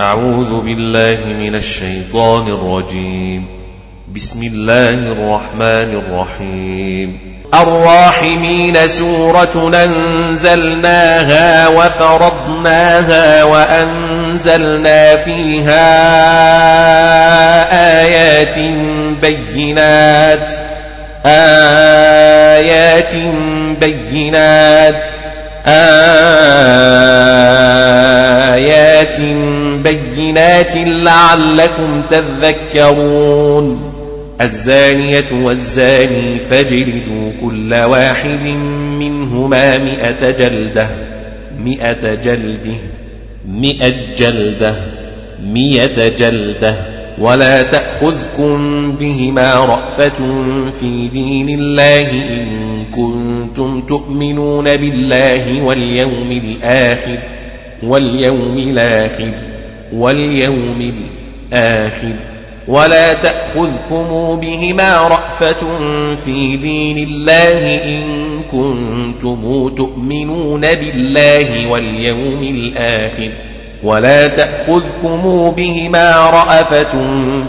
أعوذ بالله من الشيطان الرجيم. بسم الله الرحمن الرحيم. الراحمين سورة أنزلناها وفرضناها وأنزلنا فيها آيات بينات. آيات بينات. آيات بينات لعلكم تذكرون. الزانية والزاني فاجلدوا كل واحد منهما مئة جلدة. مئة جلدة. مئة جلدة. مئة جلدة. ولا تأخذكم بهما رأفة في دين الله إن كنتم تؤمنون بالله واليوم الآخر. واليوم الآخر واليوم الآخر. ولا تأخذكم بهما رأفة في دين الله إن كنتم تؤمنون بالله واليوم الآخر. ولا تأخذكم بهما رأفة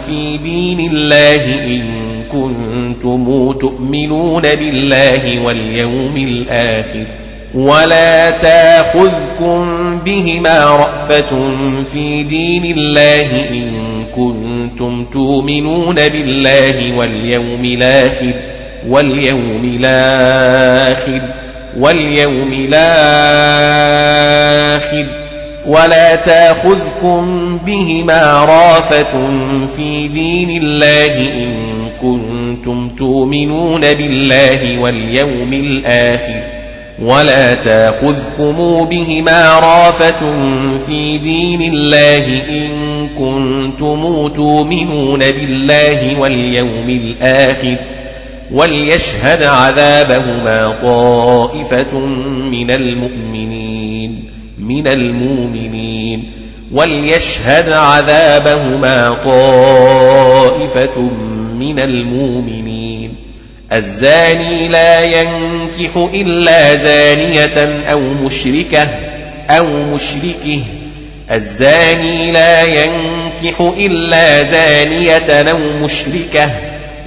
في دين الله إن كنتم تؤمنون بالله واليوم الآخر. ولا تاخذكم بهما رأفة في دين الله إن كنتم تؤمنون بالله واليوم الآخر واليوم الآخر واليوم الآخر ولا تاخذكم بهما رافة في دين الله إن كنتم تؤمنون بالله واليوم الآخر ولا تاخذكم بهما رافة في دين الله إن كنتم تؤمنون بالله واليوم الآخر وليشهد عذابهما طائفة من المؤمنين من المؤمنين. وليشهد عذابهما طائفة من المؤمنين. الزاني لا ينكح إلا زانية أو مشركة أو مشركه. الزاني لا ينكح إلا زانية أو مشركة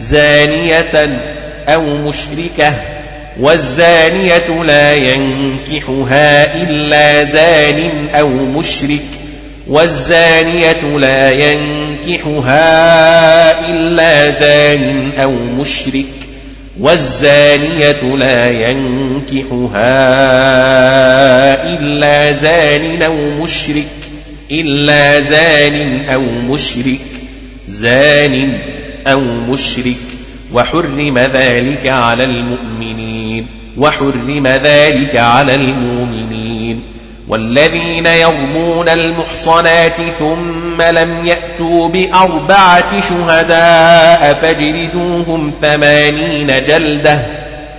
زانية أو مشركة. والزانية لا ينكحها إلا زان أو مشرك. والزانية لا ينكحها إلا زان أو مشرك. والزانية لا ينكحها إلا زان أو مشرك إلا زان أو مشرك زان أو مشرك. وحرم ذلك على المؤمنين وحرم ذلك على المؤمنين. والذين يرمون المحصنات ثم لم يأتوا بأربعة شهداء فاجلدوهم ثمانين جلدة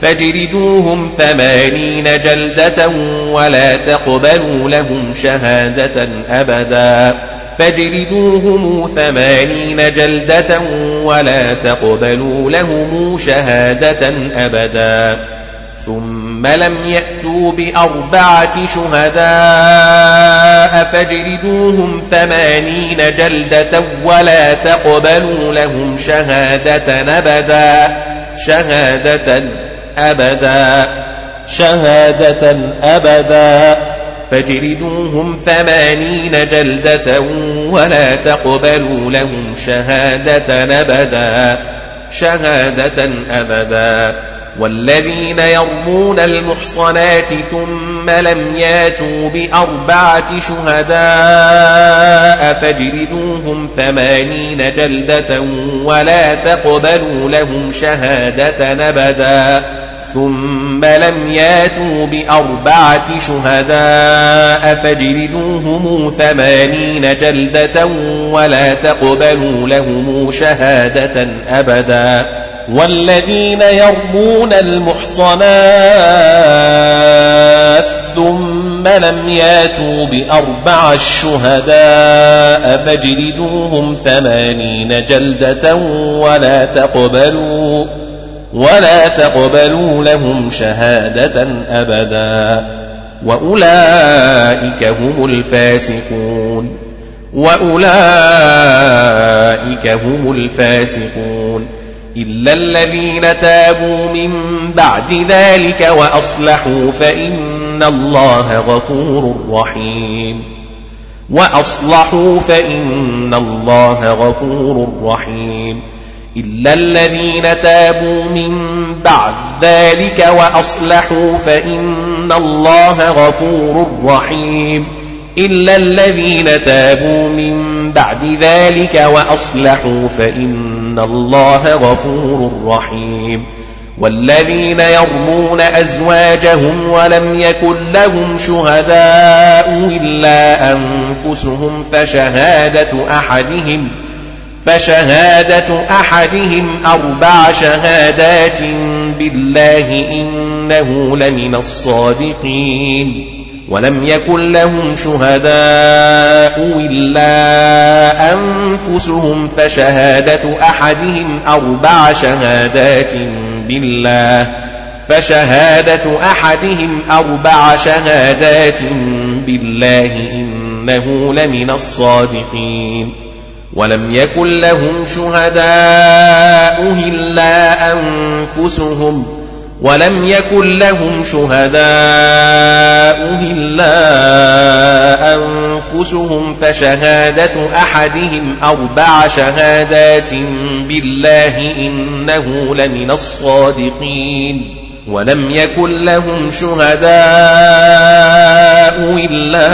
فاجلدوهم ثمانين جلدة ولا تقبلوا لهم شهادة أبدا فاجلدوهم ثمانين جلدة ولا تقبلوا لهم شهادة أبدا ثم لم يأتوا بأربعة شهداء فاجلدوهم ثمانين جلدة ولا تقبلوا لهم شهادة أبدا شهادة أبدا شهادة أبدا. فاجلدوهم ثمانين جلدة ولا تقبلوا لهم شهادة أبدا شهادة أبدا. والذين يرمون المحصنات ثم لم ياتوا بأربعة شهداء فاجلدوهم ثمانين جلدة ولا تقبلوا لهم شهادة أبدا. ثم لم ياتوا بأربعة شهداء فاجلدوهم ثمانين جلدة ولا تقبلوا لهم شهادة أبدا. والذين يرمون المحصنات ثم لم ياتوا بأربع الشهداء فاجلدوهم ثمانين جلدة ولا تقبلوا ولا تقبلوا لهم شهادة أبدا وأولئك هم الفاسقون وأولئك هم الفاسقون إلا الذين تابوا من بعد ذلك وأصلحوا فإن الله غفور رحيم. وأصلحوا فإن الله غفور رحيم. إلا الذين تابوا من بعد ذلك وأصلحوا فإن الله غفور رحيم. إلا الذين تابوا من بعد ذلك وأصلحوا فإن الله غفور رحيم والذين يرمون أزواجهم ولم يكن لهم شهداء إلا أنفسهم فشهادة أحدهم فشهادة أحدهم أربع شهادات بالله إنه لمن الصادقين ولم يكن لهم شهداء إلا أنفسهم فشهادة أحدهم أربع شهادات بالله فشهادة أحدهم أربع شهادات بالله إنه لمن الصادقين. ولم يكن لهم شهداء إلا أنفسهم ولم يكن لهم شهداء إلا أنفسهم فشهادة أحدهم أربع شهادات بالله إنه لمن الصادقين. ولم يكن لهم شهداء إلا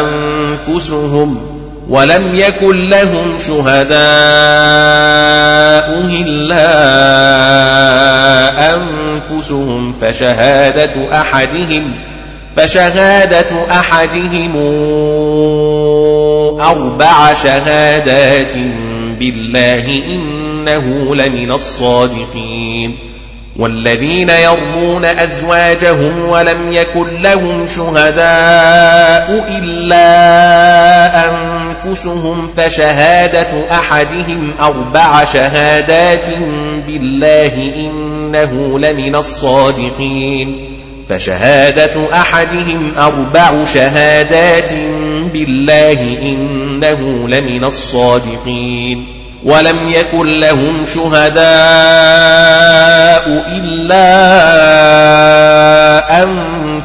أنفسهم. ولم يكن لهم شهداء إلا أنفسهم فشهادة أحدهم فشهادة أحدهم أربع شهادات بالله إنه لمن الصادقين. والذين يرمون أزواجهم ولم يكن لهم شهداء إلا أنفسهم فشهادة أحدهم أربع شهادات بالله إنه لمن الصادقين. فشهادة أحدهم أربع شهادات بالله إنه لمن الصادقين. ولم يكن لهم شهداء إلا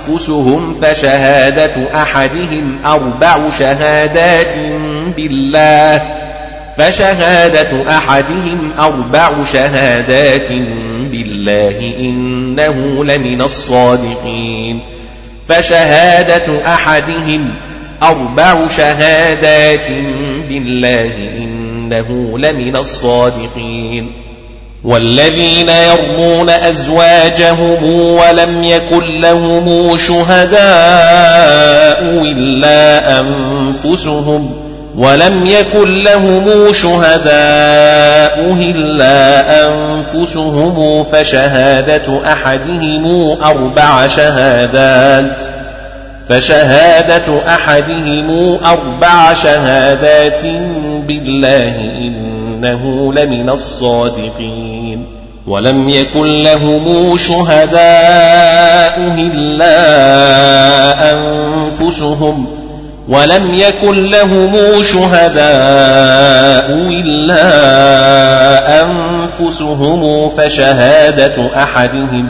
أنفسهم فشهادة أحدهم أربع شهادات بالله فشهادة أحدهم أربع شهادات بالله إنه لمن الصادقين فشهادة أحدهم أربع شهادات بالله إنه لمن الصادقين والذين يرمون أزواجهم ولم يكن لهم شهداء إلا أنفسهم ولم يكن لهم شهداء إلا أنفسهم فشهادة أحدهم أربع شهادات فشهادة أحدهم أربع شهادات بالله إنه لمن الصادقين ولم يكن لهم شهداء إلا أنفسهم ولم يكن لهم شهداء إلا أنفسهم فشهادة أحدهم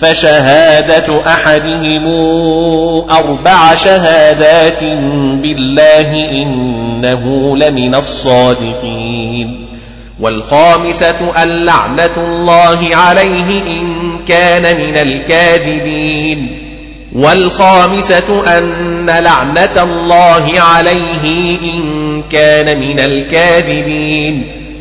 فشهادة أحدهم أربع شهادات بالله إنه لمن الصادقين والخامسة اللعنة الله عليه إن كان من الكاذبين والخامسة أن لعنة الله عليه إن كان من الكاذبين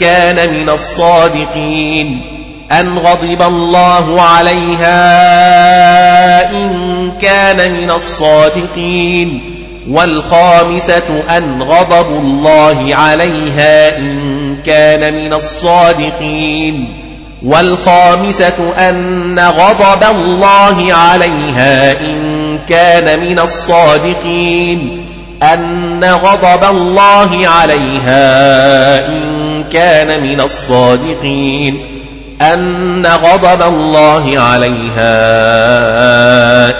كان من الصادقين. أن غضب الله عليها إن كان من الصادقين. والخامسة أن غضب الله عليها إن كان من الصادقين. والخامسة أن غضب الله عليها إن كان من الصادقين. أن غضب الله عليها إن كان من الصادقين أن غضب الله عليها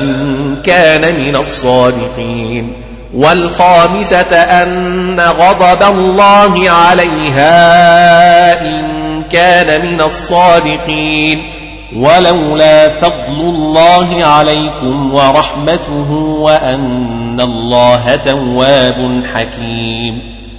إن كان من الصادقين والخامسة أن غضب الله عليها إن كان من الصادقين ولولا فضل الله عليكم ورحمته وأن الله تواب حكيم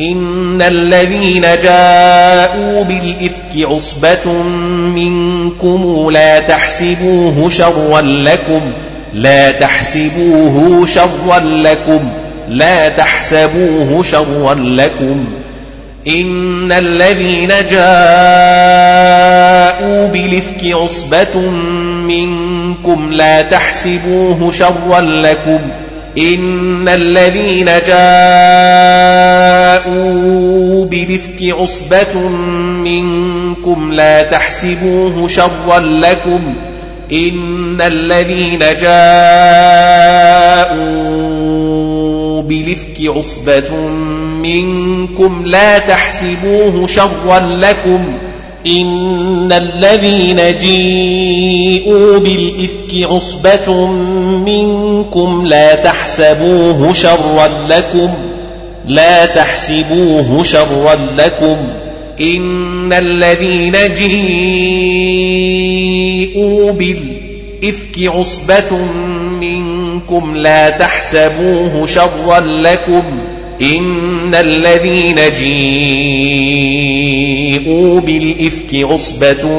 إن الذين جاءوا بالإفك عصبة منكم لا تحسبوه شرا لكم لا تحسبوه شرا لكم لا تحسبوه شرا لكم. إن الذين جاءوا بالإفك عصبة منكم لا تحسبوه شرا لكم إن الذين جاءوا بالإفك عصبة منكم لا تحسبوه شرا لكم. إن الذين جاءوا بالإفك عصبة منكم لا تحسبوه شرا لكم. إن الذين جيءوا بالإفك عصبة منكم لا تحسبوه شرا لكم لا تحسبوه شرا لكم إن الذين جيءوا بالإفك عصبة منكم لا تحسبوه شرا لكم إن الذين جيءوا بالإفك عصبة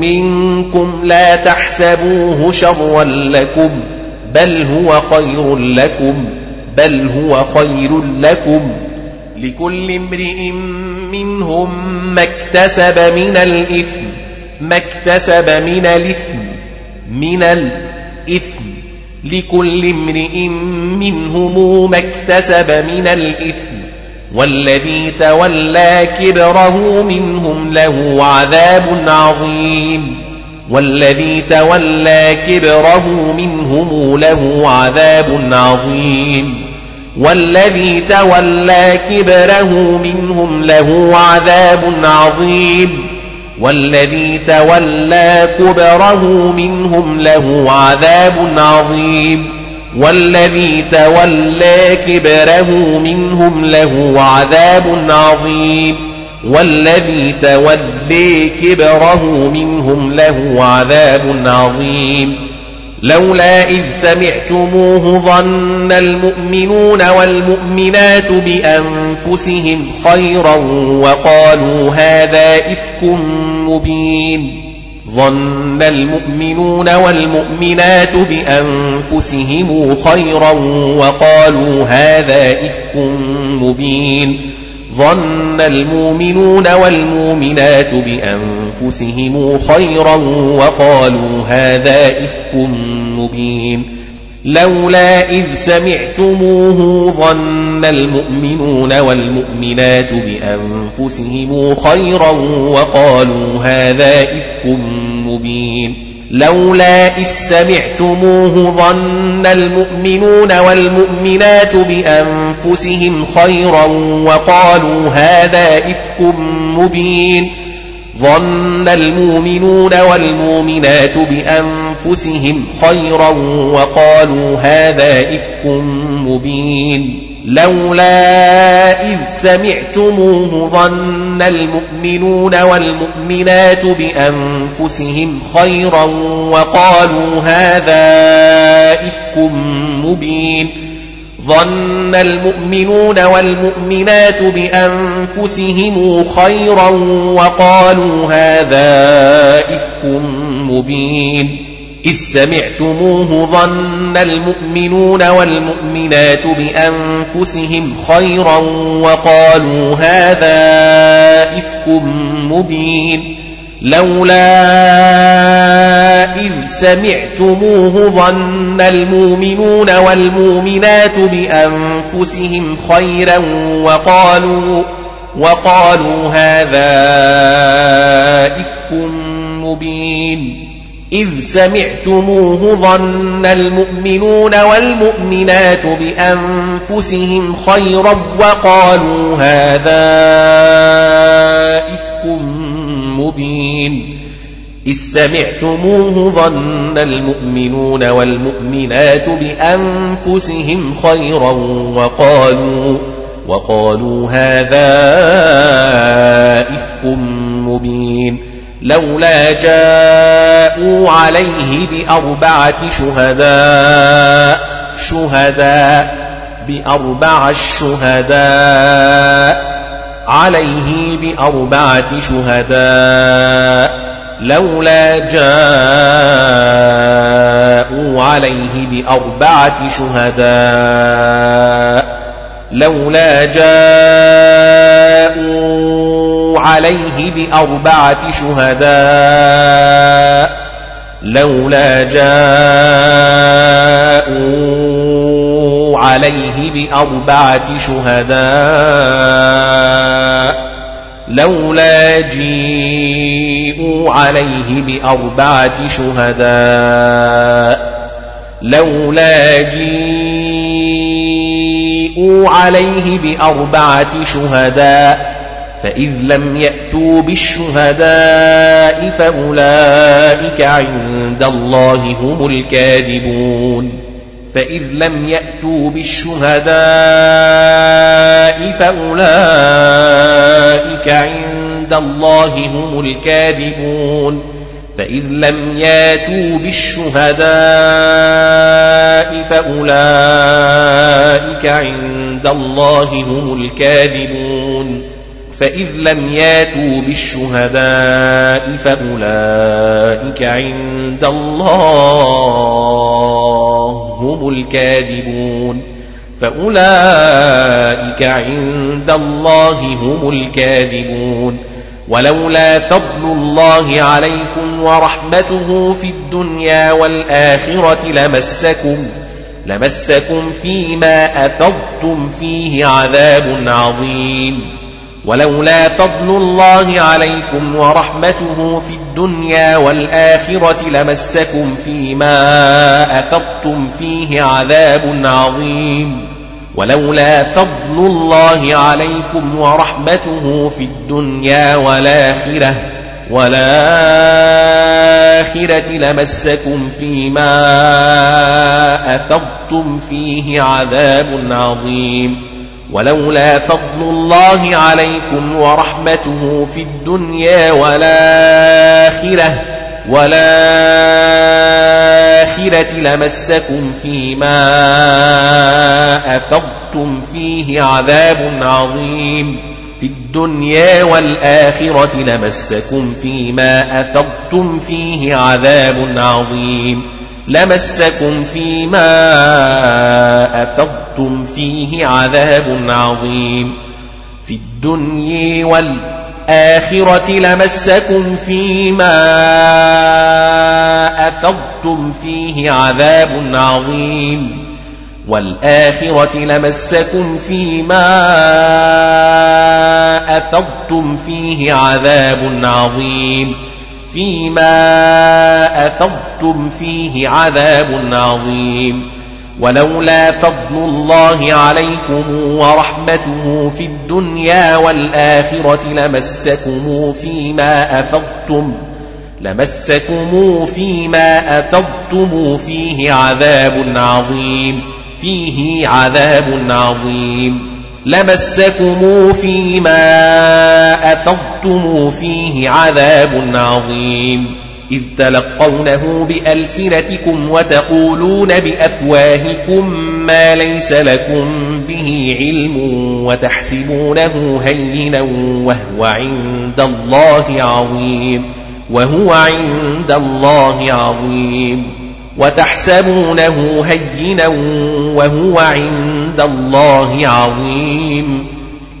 منكم لا تحسبوه شرا لكم بل هو خير لكم بل هو خير لكم لكل امرئ منهم ما اكتسب من الإثم ما اكتسب من الإثم من الإثم لكل امرئ منهم ما اكتسب من الإثم والذي تولى كبره منهم له عذاب عظيم والذي تولى كبره منهم له عذاب عظيم والذي تولى كبره منهم له عذاب عظيم والذي تولى كبره منهم له عذاب عظيم. والذي تولى كبره منهم له عذاب عظيم. والذي تولى كبره منهم له عذاب عظيم. لولا إذ سمعتموه ظن المؤمنون والمؤمنات بأنفسهم خيرا وقالوا هذا إفك مبين. ظن المؤمنون والمؤمنات بأنفسهم خيرا وقالوا هذا إفك مبين. ظن المؤمنون والمؤمنات بأنفسهم خيرا وقالوا هذا إفك مبين. لولا إذ سمعتموه ظن المؤمنون والمؤمنات بأنفسهم خيرا وقالوا هذا إفك مبين. لولا إذ سمعتموه ظن المؤمنون والمؤمنات بأنفسهم خيرا وقالوا هذا إفك مبين ظن المؤمنون والمؤمنات بأنفسهم خيرا وقالوا هذا إفك مبين لولا إذ سمعتموه ظن المؤمنون والمؤمنات بأنفسهم خيرا وقالوا هذا إفك مبين ظن المؤمنون والمؤمنات بأنفسهم خيرا وقالوا هذا إفك مبين. إذ سمعتموه ظن المؤمنون والمؤمنات بأنفسهم خيرا وقالوا هذا إفك مبين. لولا إذ سمعتموه ظن المؤمنون والمؤمنات بأنفسهم خيرا وقالوا وقالوا هذا إفك مبين إذ سمعتموه ظن المؤمنون والمؤمنات بأنفسهم خيرا وقالوا هذا إفك مبين إذ سمعتموه ظن المؤمنون والمؤمنات بأنفسهم خيرا وقالوا وقالوا هذا إفك مبين. لولا جاءوا عليه بأربعة شهداء شهداء بأربع الشهداء عليه بأربعة شهداء. لولا جاءوا عليه بأربعة شهداء لولا جاءوا عليه بأربعة شهداء لولا جاءوا عليه بأربعة شهداء. لولا جيءوا عليه بأربعة شهداء. لولا جيءوا عليه بأربعة شهداء. فإذ لم يأتوا بالشهداء فأولئك عند الله هم الكاذبون. فإذ لم يأتوا بالشهداء فأولئك عند الله هم الكاذبون. فإذ لم يأتوا بالشهداء فأولئك عند الله هم الكاذبون. فإذ لم يأتوا بالشهداء فأولئك عند الله هم الكاذبون فأولئك عند الله هم الكاذبون ولولا فضل الله عليكم ورحمته في الدنيا والآخرة لمسكم لمسكم فيما أفضتم فيه عذاب عظيم ولولا فضل الله عليكم ورحمته في الدنيا والآخرة لمسكم فيما أفضتم فيه عذاب عظيم. ولولا فضل الله عليكم ورحمته في الدنيا والآخرة والآخرة لمسكم فيما أفضتم فيه عذاب عظيم. ولولا فضل الله عليكم ورحمته في الدنيا والآخرة والآخرة لمسكم فيما أفضتم فيه عذاب عظيم. في الدنيا والآخرة لمسكم فيما أفضتم فيه عذاب عظيم. لمسكم فيما أفضتم فيه عذاب عظيم. في الدنيا والآخرة لمسكم فيما أفضتم فيه عذاب عظيم. والآخرة لمسكم فيما أفضتم فيه عذاب عظيم. فيما أفضتم فيه عذاب عظيم ولولا فضل الله عليكم ورحمته في الدنيا والآخرة لمسكم فيما أفضتم لمسكم فيما أفضتم فيه عذاب عظيم فيه عذاب عظيم لمسكم فيما أفضتم فيه عذاب عظيم إذ تلقونه بألسنتكم وتقولون بأفواهكم ما ليس لكم به علم وتحسبونه هينا وهو عند الله عظيم وهو عند الله عظيم وتحسبونه هينا وهو عند الله عظيم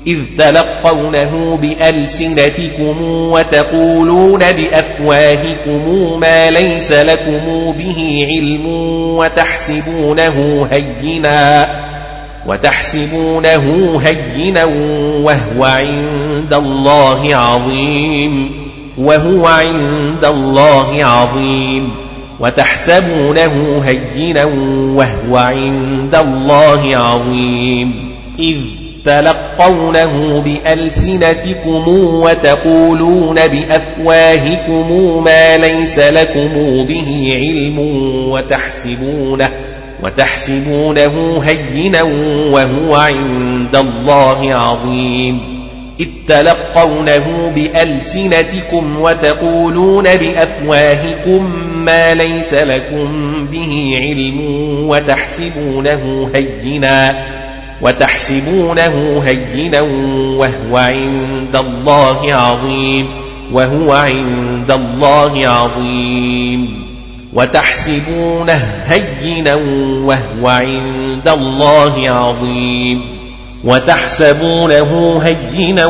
إذ تلقونه بألسنتكم وتقولون بأفواهكم ما ليس لكم به علم وتحسبونه هينا وتحسبونه هينا وهو عند الله عظيم وهو عند الله عظيم وتحسبونه هينا وهو عند الله عظيم. إذ تلقونه بألسنتكم وتقولون بأفواهكم ما ليس لكم به علم وتحسبونه وتحسبونه هينا وهو عند الله عظيم. إذ تلقونه بألسنتكم وتقولون بأفواهكم ما ليس لكم به علم وتحسبونه هينا وتحسبونه هينا وهو عند الله عظيم وهو عند الله عظيم. وتحسبونه هينا وهو عند الله عظيم. وتحسبونه هينا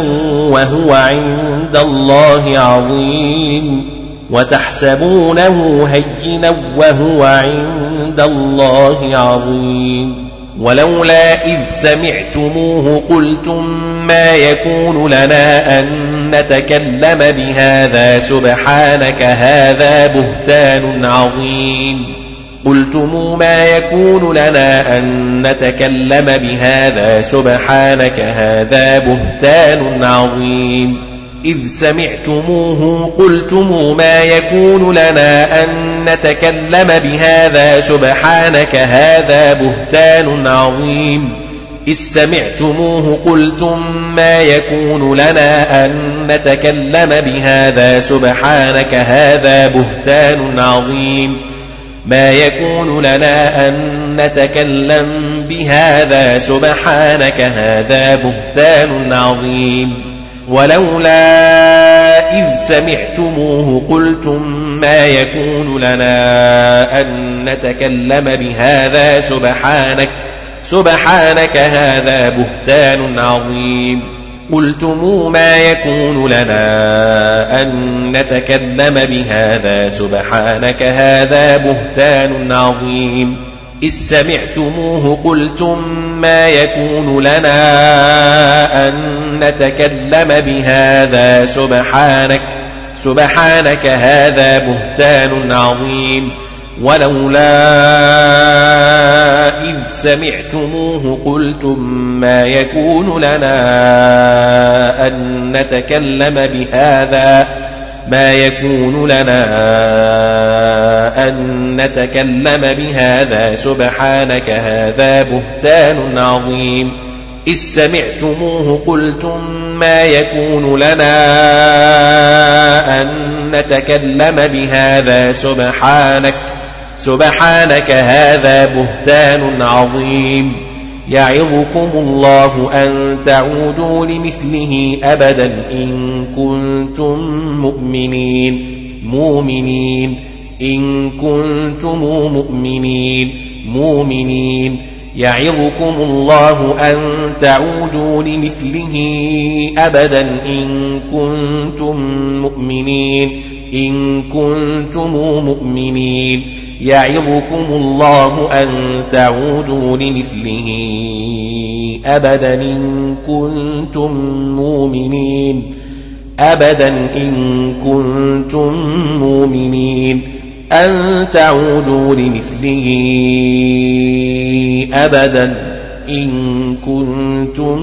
وهو عند الله عظيم. وتحسبونه هينا وهو عند الله عظيم. ولولا إذ سمعتموه قلتم ما يكون لنا أن نتكلم بهذا سبحانك هذا بهتان عظيم. قلتم ما يكون لنا أن نتكلم بهذا سبحانك هذا بهتان عظيم. إذ سمعتموه قلتم ما يكون لنا أن نتكلم بهذا سبحانك هذا بهتان عظيم إذ سمعتموه قلتم ما يكون لنا أن نتكلم بهذا سبحانك هذا بهتان عظيم ما يكون لنا أن نتكلم بهذا سبحانك هذا بهتان عظيم ولولا إذ سمعتموه قلتم ما يكون لنا أن نتكلم بهذا سبحانك سبحانك هذا بهتان عظيم. قلتم ما يكون لنا أن نتكلم بهذا سبحانك هذا بهتان عظيم. إذ سمعتموه قلتم ما يكون لنا أن نتكلم بهذا سبحانك سبحانك هذا بهتان عظيم ولولا إذ سمعتموه قلتم ما يكون لنا أن نتكلم بهذا ما يكون لنا أن نتكلم بهذا سبحانك هذا بهتان عظيم. إذ سمعتموه قلتم ما يكون لنا أن نتكلم بهذا سبحانك سبحانك هذا بهتان عظيم. يعظكم الله أن تعودوا لمثله أبدا إن كنتم مؤمنين مؤمنين. إن كنتم مؤمنين مؤمنين. يعظكم الله أن تعودوا لمثله أبدا. إن كنتم مؤمنين إن كنتم مؤمنين. يعظكم الله أن تعودوا لمثله أبدا. إن كنتم مؤمنين أبدا. إن كنتم مؤمنين. أن تعودوا لمثله أبدا إن كنتم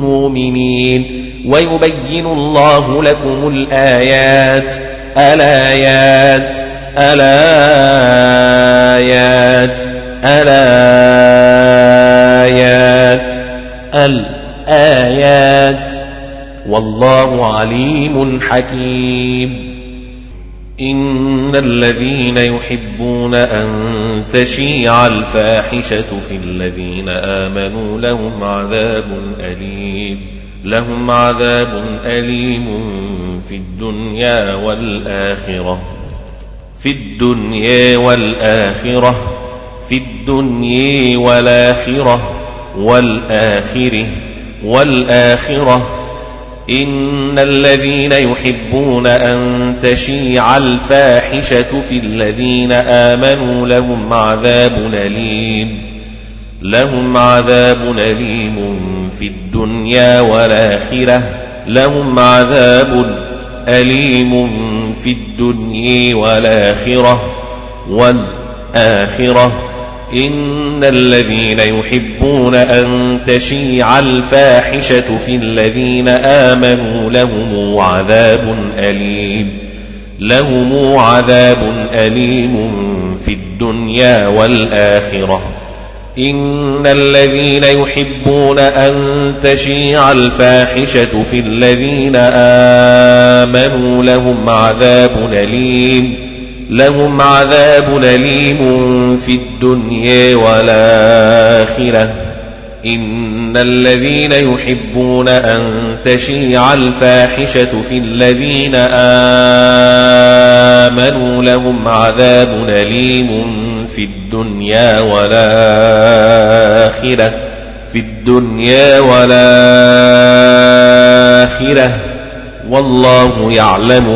مؤمنين. ويبين الله لكم الآيات. الآيات. الآيات. الآيات. الآيات. والله عليم حكيم. إن الذين يحبون أن تشيع الفاحشة في الذين آمنوا لهم عذاب أليم لهم عذاب أليم في الدنيا والآخرة في الدنيا والآخرة في الدنيا والآخرة والآخرة والآخرة إن الذين يحبون أن تشيع الفاحشة في الذين آمنوا لهم عذاب أليم. لهم عذاب أليم في الدنيا والآخرة. لهم عذاب أليم في الدنيا والآخرة. والآخرة. إن الذين يحبون أن تشيع الفاحشة في الذين آمنوا لهم عذاب أليم لهم عذاب أليم في الدنيا والآخرة. إن الذين يحبون أن تشيع الفاحشة في الذين آمنوا لهم عذاب أليم. لهم عذاب أليم في الدنيا والآخرة. إن الذين يحبون أن تشيع الفاحشة في الذين آمنوا لهم عذاب أليم في الدنيا والآخرة. في الدنيا والآخرة. والله يعلم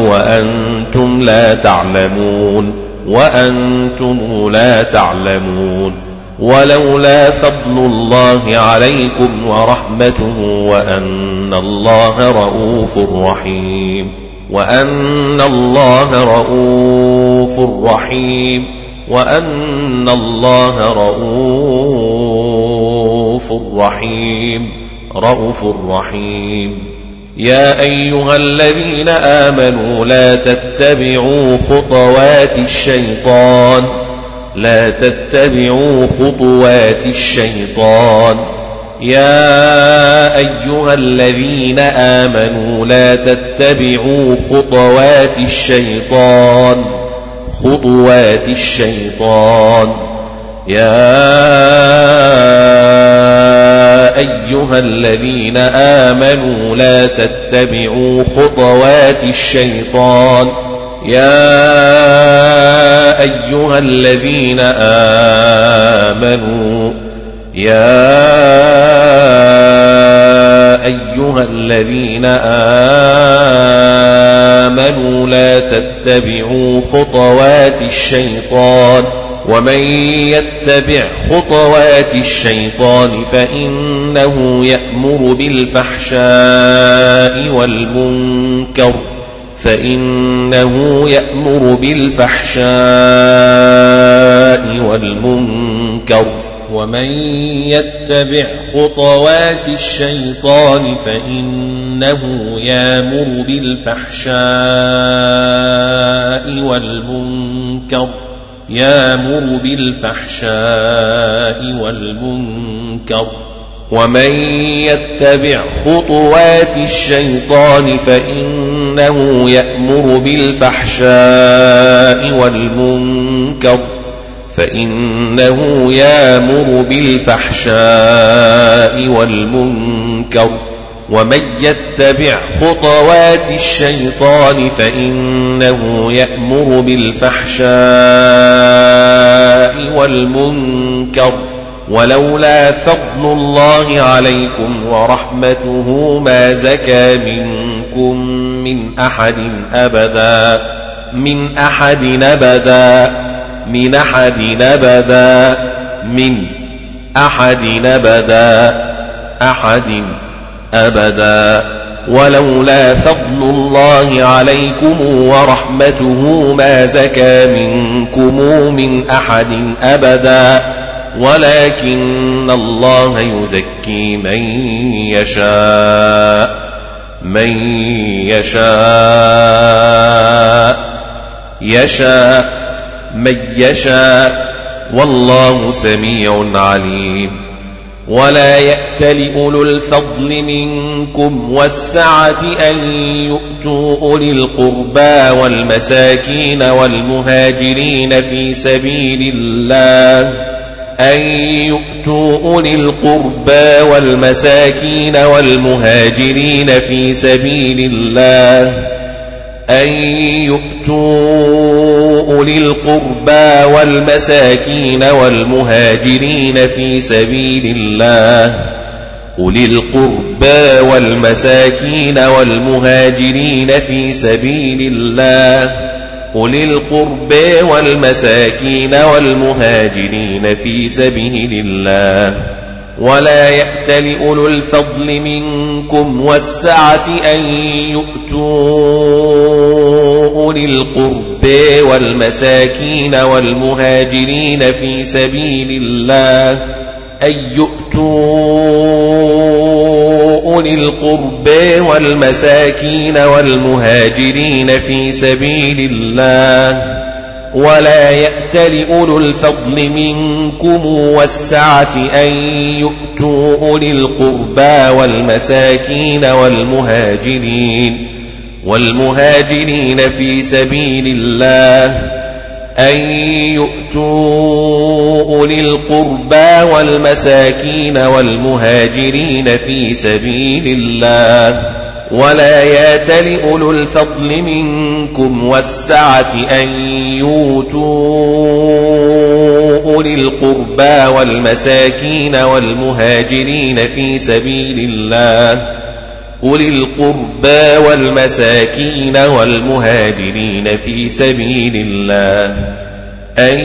وأنتم لا تعلمون وأنتم لا تعلمون. ولولا فضل الله عليكم ورحمته وأن الله رؤوف رحيم وأن الله رؤوف رحيم وأن الله رؤوف رحيم رؤوف رحيم. يا أيها الذين آمنوا لا تتبعوا خطوات الشيطان. لا تتبعوا خطوات الشيطان. يا أيها الذين آمنوا لا تتبعوا خطوات الشيطان. خطوات الشيطان. يا أيها الذين آمنوا لا تتبعوا خطوات الشيطان. يا أيها الذين آمنوا يا أيها الذين آمنوا لا تتبعوا خطوات الشيطان. ومن يتبع خطوات الشيطان فإنه يأمر بالفحشاء والمنكر فإنه يأمر بالفحشاء والمنكر ومن يتبع خطوات الشيطان فإنه يأمر بالفحشاء والمنكر يامر بالفحشاء والمنكر ومن يتبع خطوات الشيطان فإنه يأمر بالفحشاء والمنكر فإنه يأمر بالفحشاء والمنكر ومن يتبع خطوات الشيطان فإنه يأمر بالفحشاء والمنكر ولولا فضل الله عليكم ورحمته ما زكى منكم من أحد أبدا من أحد أبدا من أحد أبدا من أحد أبدا أحد أبدا ولولا فضل الله عليكم ورحمته ما زكى منكم من أحد أبدا ولكن الله يزكي من يشاء من يشاء يشاء من يشاء والله سميع عليم ولا يأت لأولو الفضل منكم والسعة أن يؤتوا أولي القربى والمساكين والمهاجرين في سبيل الله أن يؤتوا أولي القربى والمساكين والمهاجرين في سبيل الله أن يؤتوا أولي القربى والمساكين والمهاجرين في سبيل الله. أولي القربى والمساكين والمهاجرين في سبيل الله. أولي القربى والمساكين والمهاجرين في سبيل الله. ولا يأت لأولو الفضل منكم والسعة أن يؤتوا أولي القرب والمساكين والمهاجرين في سبيل الله أن يؤتوا أولي القرب والمساكين والمهاجرين في سبيل الله ولا يأت لأولو الفضل منكم والسعة أن يؤتوا أولي القربى والمساكين والمهاجرين والمهاجرين في سبيل الله أن يؤتوا أولي القربى والمساكين والمهاجرين في سبيل الله ولا يات لأولو الفضل منكم والسعة أن يوتوا أولي القربى والمساكين والمهاجرين في سبيل الله أولي القربى والمساكين والمهاجرين في سبيل الله أن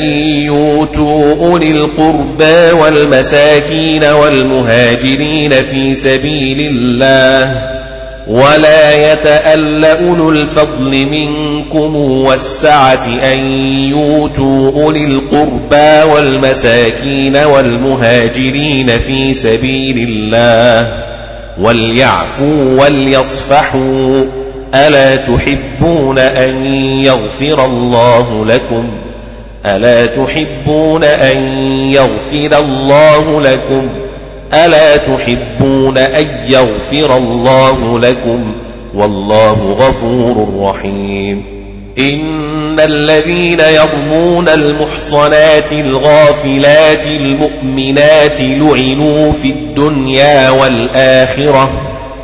يوتوا أولي القربى والمساكين والمهاجرين في سبيل الله ولا يتأل أولو الفضل منكم والسعة أن يوتوا أولي القربى والمساكين والمهاجرين في سبيل الله وليعفوا وليصفحوا ألا تحبون أن يغفر الله لكم؟ ألا تحبون أن يغفر الله لكم؟ ألا تحبون أن يغفر الله لكم؟ والله غفور رحيم. إن الذين يرمون المحصنات الغافلات المؤمنات لعنوا في الدنيا والآخرة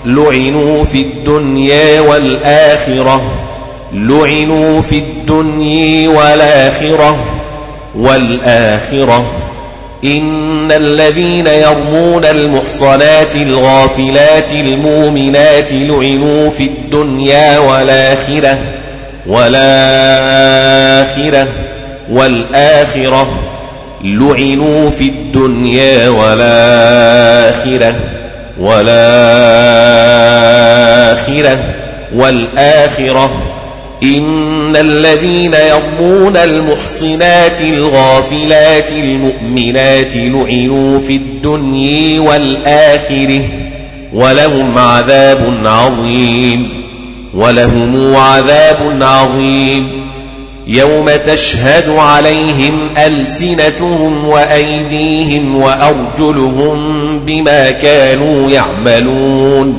لعنوا في الدنيا والآخرة لعنوا في الدنيا والآخرة والآخرة. إن الذين يرمون المحصنات الغافلات المؤمنات لعنوا في الدنيا والآخرة. والآخرة والآخرة لعنوا في الدنيا والآخرة والآخرة والآخرة إن الذين يرمون المحصنات الغافلات المؤمنات لعنوا في الدنيا والآخرة ولهم عذاب عظيم. ولهم عذاب عظيم. يوم تشهد عليهم ألسنتهم وأيديهم وأرجلهم بما كانوا يعملون.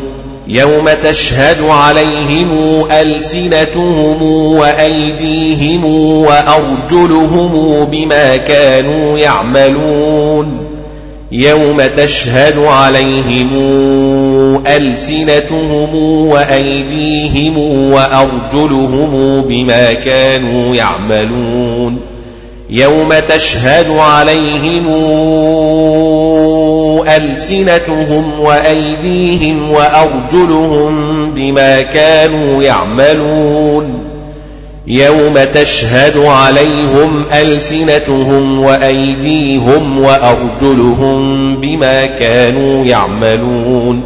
يوم تشهد عليهم ألسنتهم وأيديهم وأرجلهم بما كانوا يعملون. يوم تشهد عليهم ألسنتهم وأيديهم وأرجلهم بما كانوا يعملون يوم تشهد عليهم ألسنتهم وأيديهم وأرجلهم بما كانوا يعملون يوم تشهد عليهم ألسنتهم وأيديهم وأرجلهم بما كانوا يعملون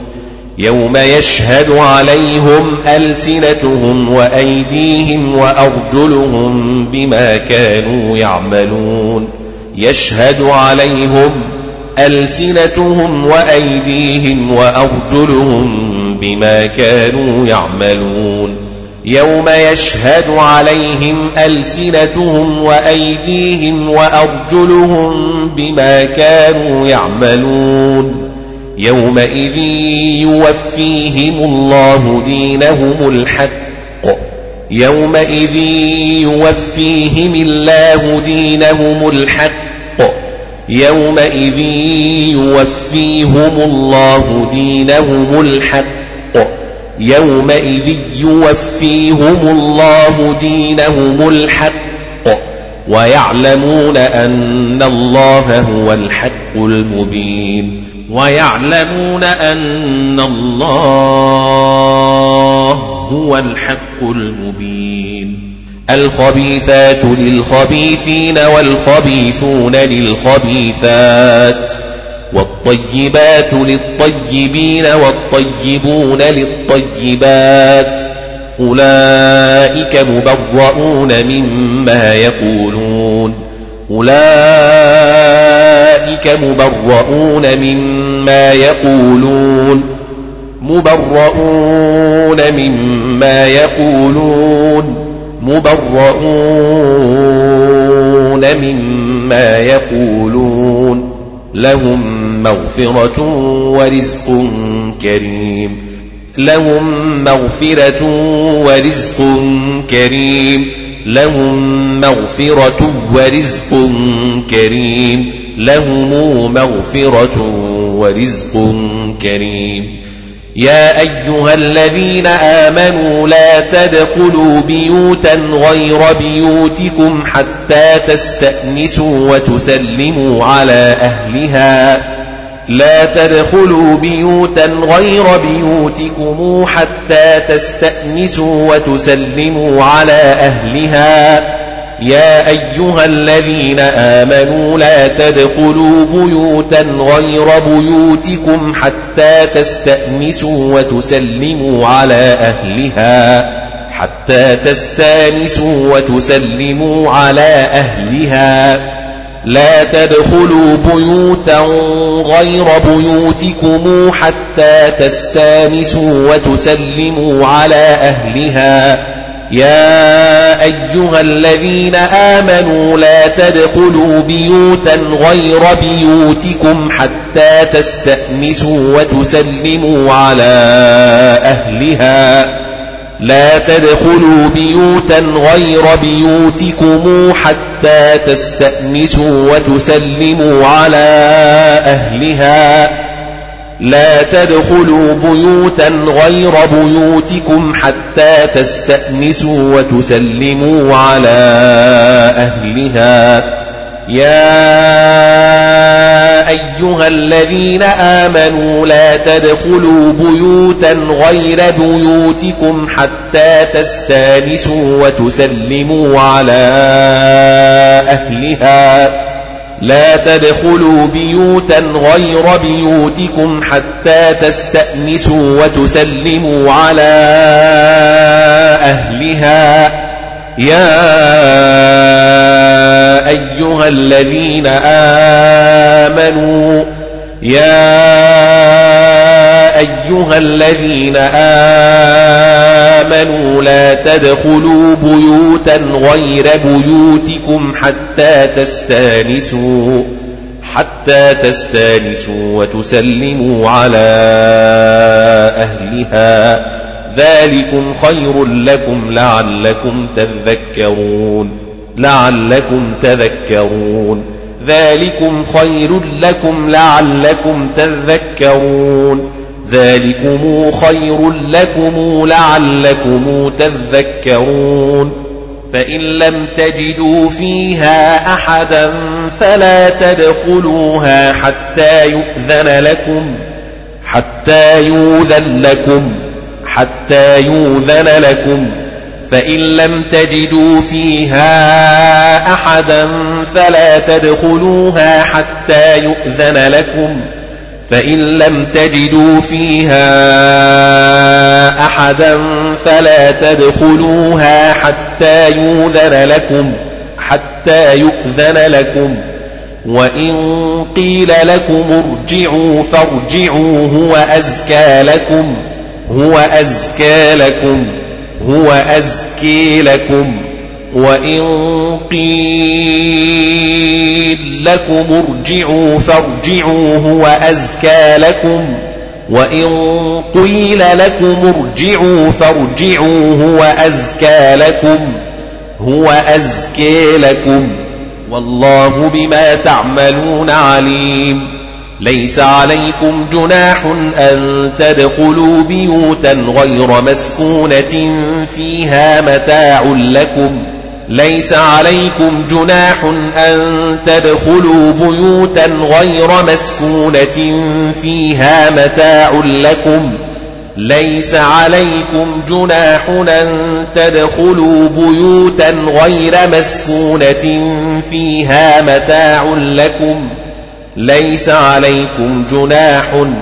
يوم يشهد عليهم ألسنتهم وأيديهم وأرجلهم بما كانوا يعملون يشهد عليهم ألسنتهم وأيديهم وأرجلهم بما كانوا يعملون يوم يشهد عليهم ألسنتهم وأيديهم وأرجلهم بما كانوا يعملون يومئذ يوفيهم الله دينهم الحق يومئذ يوفيهم الله دينهم الحق يومئذ يوفيهم الله دينهم الحق يومئذ يوفيهم الله دينهم الحق ويعلمون أن الله هو الحق المبين ويعلمون أن الله هو الحق المبين الخبيثات للخبيثين والخبيثون للخبيثات والطيبات للطيبين والطيبون للطيبات أولئك مبرؤون مما يقولون أولئك مبرؤون مما يقولون مبرؤون مما يقولون مبرؤون مما يقولون لهم مغفرة ورزق كريم. لهم مغفرة ورزق كريم. لهم مغفرة ورزق كريم. لهم مغفرة ورزق كريم. يا أيها الذين آمنوا لا تدخلوا بيوتا غير بيوتكم حتى تستأنسوا وتسلموا على أهلها. لا تدخلوا بيوتا غير بيوتكم حتى تستأنسوا وتسلموا على أهلها. يا أيها الذين آمنوا لا تدخلوا بيوتا غير بيوتكم حتى تستأنسوا وتسلموا على أهلها حتى تستأنسوا وتسلموا على أهلها. لا تدخلوا بيوتا غير بيوتكم حتى تستأنسوا وتسلموا على أهلها. يا أيها الذين آمنوا لا تدخلوا بيوتا غير بيوتكم حتى تستأنسوا وتسلموا على أهلها. لا تدخلوا بيوتا غير بيوتكم حتى تستأنسوا وتسلموا على أهلها. لا تدخلوا بيوتا غير بيوتكم حتى تستأنسوا وتسلموا على أهلها. يا أيها الذين آمنوا لا تدخلوا بيوتا غير بيوتكم حتى تستأنسوا وتسلموا على أهلها. لا تدخلوا بيوتا غير بيوتكم حتى تستأنسوا وتسلموا على أهلها. يا أيها الذين آمنوا يا أيها الذين آمنوا لا تدخلوا بيوتا غير بيوتكم حتى تستانسوا حتى تستانسوا وتسلموا على أهلها. ذلكم خير لكم لعلكم تذكرون لعلكم تذكرون. ذلكم خير لكم لعلكم تذكرون. ذلكم خير لكم لعلكم تذكرون فإن لم تجدوا فيها أحدا فلا تدخلوها حتى يؤذن لكم حتى يؤذن لكم حتى يؤذن لكم. فإن لم تجدوا فيها أحدا فلا تدخلوها حتى يؤذن لكم. فإن لم تجدوا فيها أحدا فلا تدخلوها حتى يؤذن لكم حتى يؤذن لكم. وإن قيل لكم ارجعوا فارجعوا هو أزكى لكم هو أزكى لكم هو أزكي لكم. وإن قيل لكم ارجعوا فارجعوا هو أزكى لكم وإن قيل لكم ارجعوا فارجعوا هو أزكى لكم هو أزكي لكم والله بما تعملون عليم ليس عليكم جناح أن تدخلوا بيوتا غير مسكونة فيها متاع لكم ليس عليكم جناح أن تدخلوا بيوتا غير مسكونة فيها متاع لكم. ليس عليكم جناح أن تدخلوا بيوتا غير مسكونة فيها متاع لكم. ليس عليكم جناح أن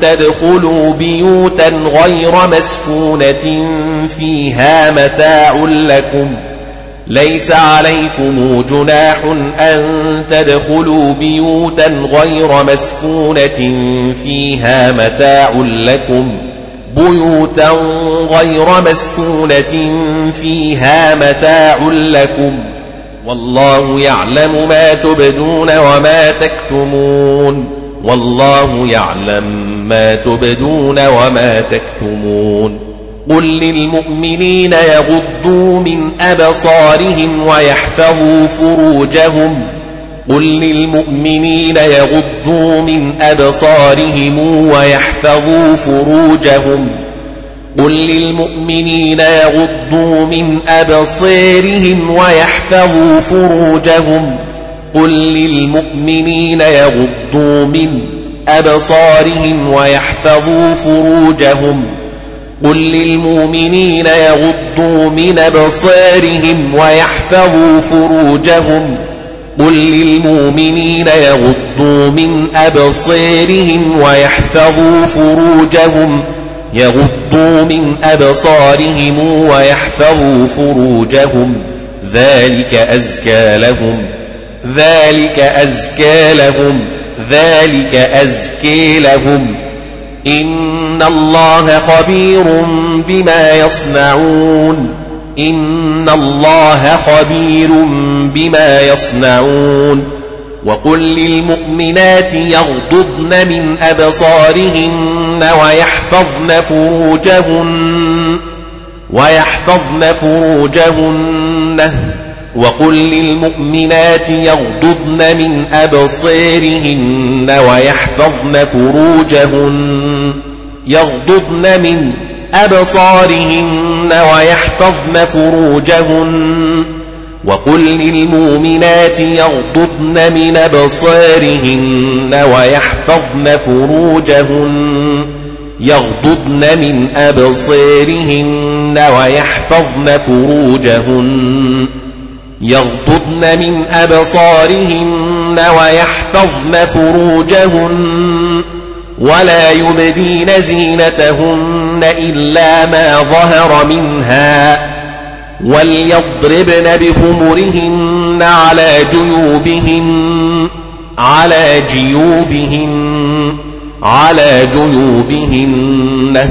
تدخلوا بيوتا غير مسكونة فيها متاع لكم. ليس عليكم جناح أن تدخلوا بيوتا غير مسكونة فيها متاع لكم. بيوتا غير مسكونة فيها متاع لكم. والله يعلم ما تبدون وما تكتمون. والله يعلم ما تبدون وما تكتمون. قل للمؤمنين يغضوا من أبصارهم ويحفظوا فروجهم. قل للمؤمنين يغضوا من أبصارهم ويحفظوا فروجهم. قل للمؤمنين يغضوا من أبصيرهم ويحفظوا فروجهم. قل للمؤمنين يغضوا من أبصارهم ويحفظوا فروجهم. قل للمؤمنين يغضوا من أبصارهم ويحفظوا فروجهم. قل للمؤمنين يغضوا من أبصارهم ويحفظوا فروجهم. يغضوا من أبصارهم ويحفظوا فروجهم. ذلك أزكى لهم. ذلك أزكى لهم ذلك أزكي لهم. إن الله خبير بما يصنعون. إن الله خبير بما يصنعون. وقل للمؤمنات يغضضن من أبصارهن ويحفظن فروجهن ويحفظن فروجهن. وقل للمؤمنات يغضضن من أبصارهن ويحفظن فروجهن يغضضن من أبصارهن ويحفظن فروجهن. وقل للمؤمنات يغضضن من أبصارهن ويحفظن فروجهن يغضضن من أبصارهن ويحفظن فروجهن. يغضضن من أبصارهن ويحفظن فروجهن ولا يبدين زينتهن إلا ما ظهر منها وليضربن بخمرهن على جيوبهن على جيوبهن على جيوبهن.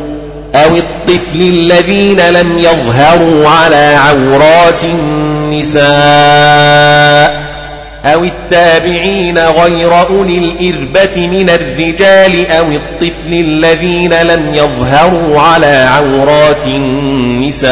أو الطفل الذين لم يظهروا على عورات النساء أو التابعين غير أولي الإربة من الرجال أو الطفل الذين لم يظهروا على عورات النساء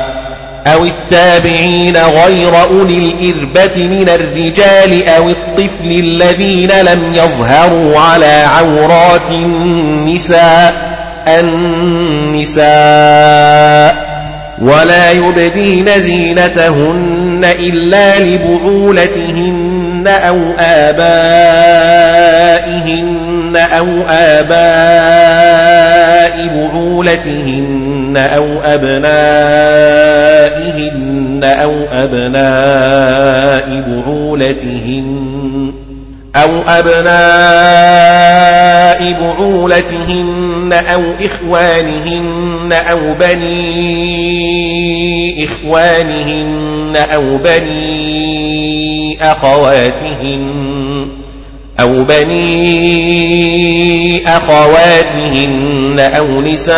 أو التابعين غير أولي الإربة من الرجال أو الطفل الذين لم يظهروا على عورات النساء النساء ولا يبدين زينتهن إلا لبعولتهن أو آبائهن أو آباء بعولتهن أو أبنائهن أو أبناء بعولتهن أو أبناء بعولتهن أو إخوانهن أو بني إخوانهن أو بني أخواتهن أو بني أخواتهن أو نسائهن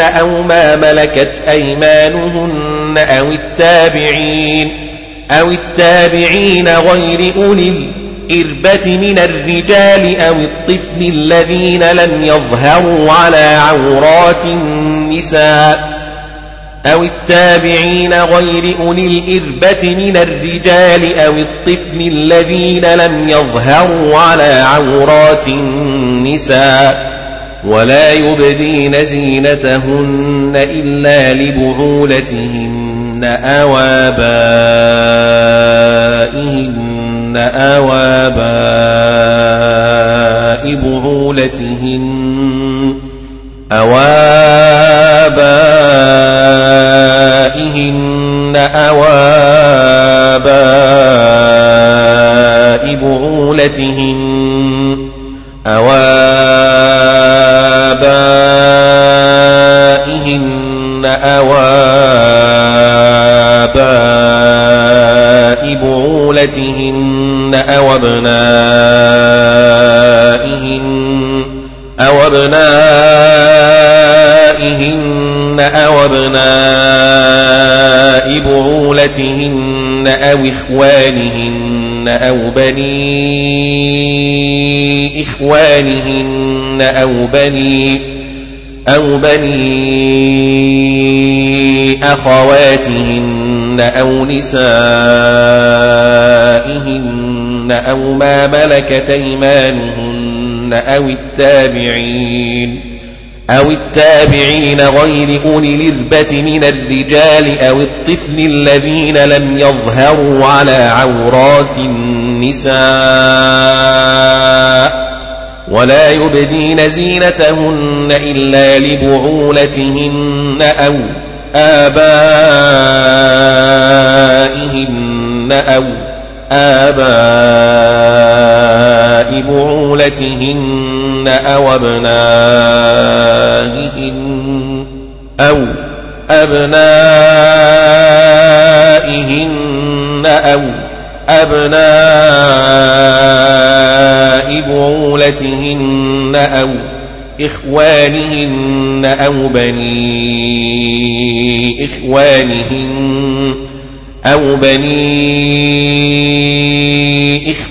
أو ما ملكت أيمانهن أو التابعين أو التابعين غير أولي الإربة من الرجال أو الطفل الذين لم يظهروا على عورات النساء أو التابعين غير أولي الإربة من الرجال أو الطفل الذين لم يظهروا على عورات النساء ولا يبدين زينتهن إلا لبعولتهن أو آبائهن أو آباء بعولتهن أو آبائهن أو آباء بعولتهن أو آبائهن أو آباء بعولتهن أو أبنائهن أو أبنائهن أو أبناء بعولتهن أو إخوانهن أو بني إخوانهن أو بني أو بني أخواتهن أو نسائهن أو ما ملكت أيمانهن أو التابعين أو التابعين غير أولي الإربة من الرجال أو الطفل الذين لم يظهروا على عورات النساء ولا يبدين زينتهن إلا لبعولتهن أو آبائهن أو آباء بعولتهن أو أبنائهن أو أبنائهن أو أبناء بعولتهن أو إخوانهن أو بني إخوانهن أو بني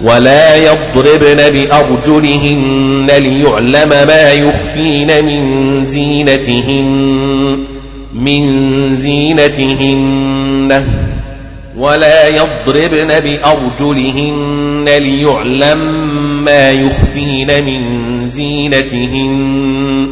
ولا يضربن بأرجلهن ليعلم ما يخفين من زينتهن من زينتهن ولا يضربن بأرجلهن ليعلم ما يخفين من زينتهن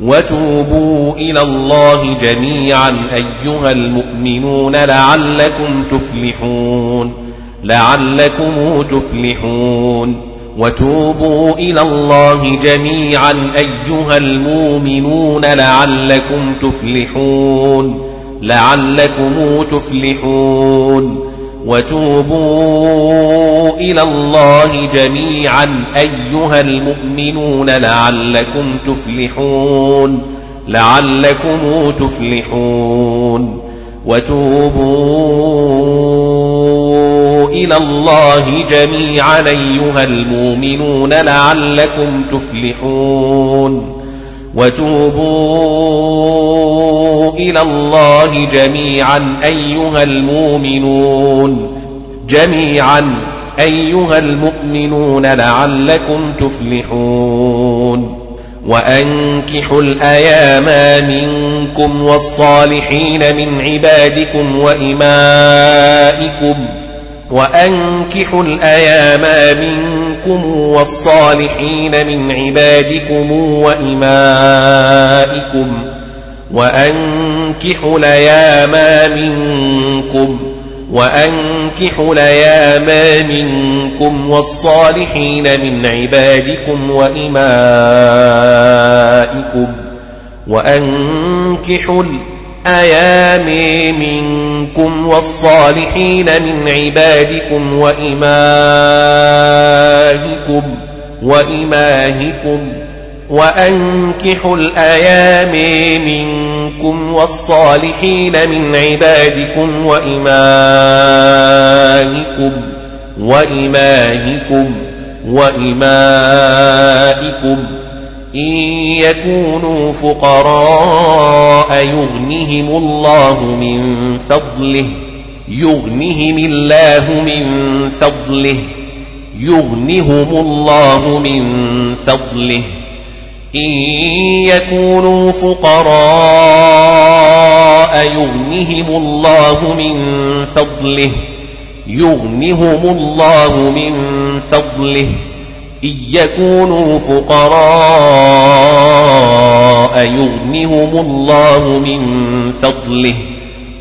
وتوبوا إلى الله جميعا أيها المؤمنون لعلكم تفلحون لعلكم تفلحون وتوبوا إلى الله جميعا أيها المؤمنون لعلكم تفلحون لعلكم تفلحون وتوبوا إلى الله جميعا أيها المؤمنون لعلكم تفلحون لعلكم تفلحون وتوبوا إلى الله جميعا أيها المؤمنون لعلكم تفلحون. وتوبوا إلى الله جميعا أيها المؤمنون. جميعا أيها المؤمنون لعلكم تفلحون. وأنكحوا الأيام منكم والصالحين من عبادكم وإمائكم وأنكحوا الأيام منكم والصالحين من عبادكم وإمائكم وأنكحوا الأيام منكم وأنكحوا الأيام منكم والصالحين من عبادكم وإمائكم وأنكحوا الأيام منكم والصالحين من عبادكم وإمائكم وإماهكم وأنكحوا الأيام منكم والصالحين من عبادكم وإمائكم وإماهكم وإمائكم. إن يكونوا فقراء يغنهم الله من فضله يغنهم الله من فضله يغنهم الله من فضله. إن يكونوا فقراء يغنهم الله من فضله يغنهم الله من فضله. إن يكونوا فقراء يغنهم الله من فضله.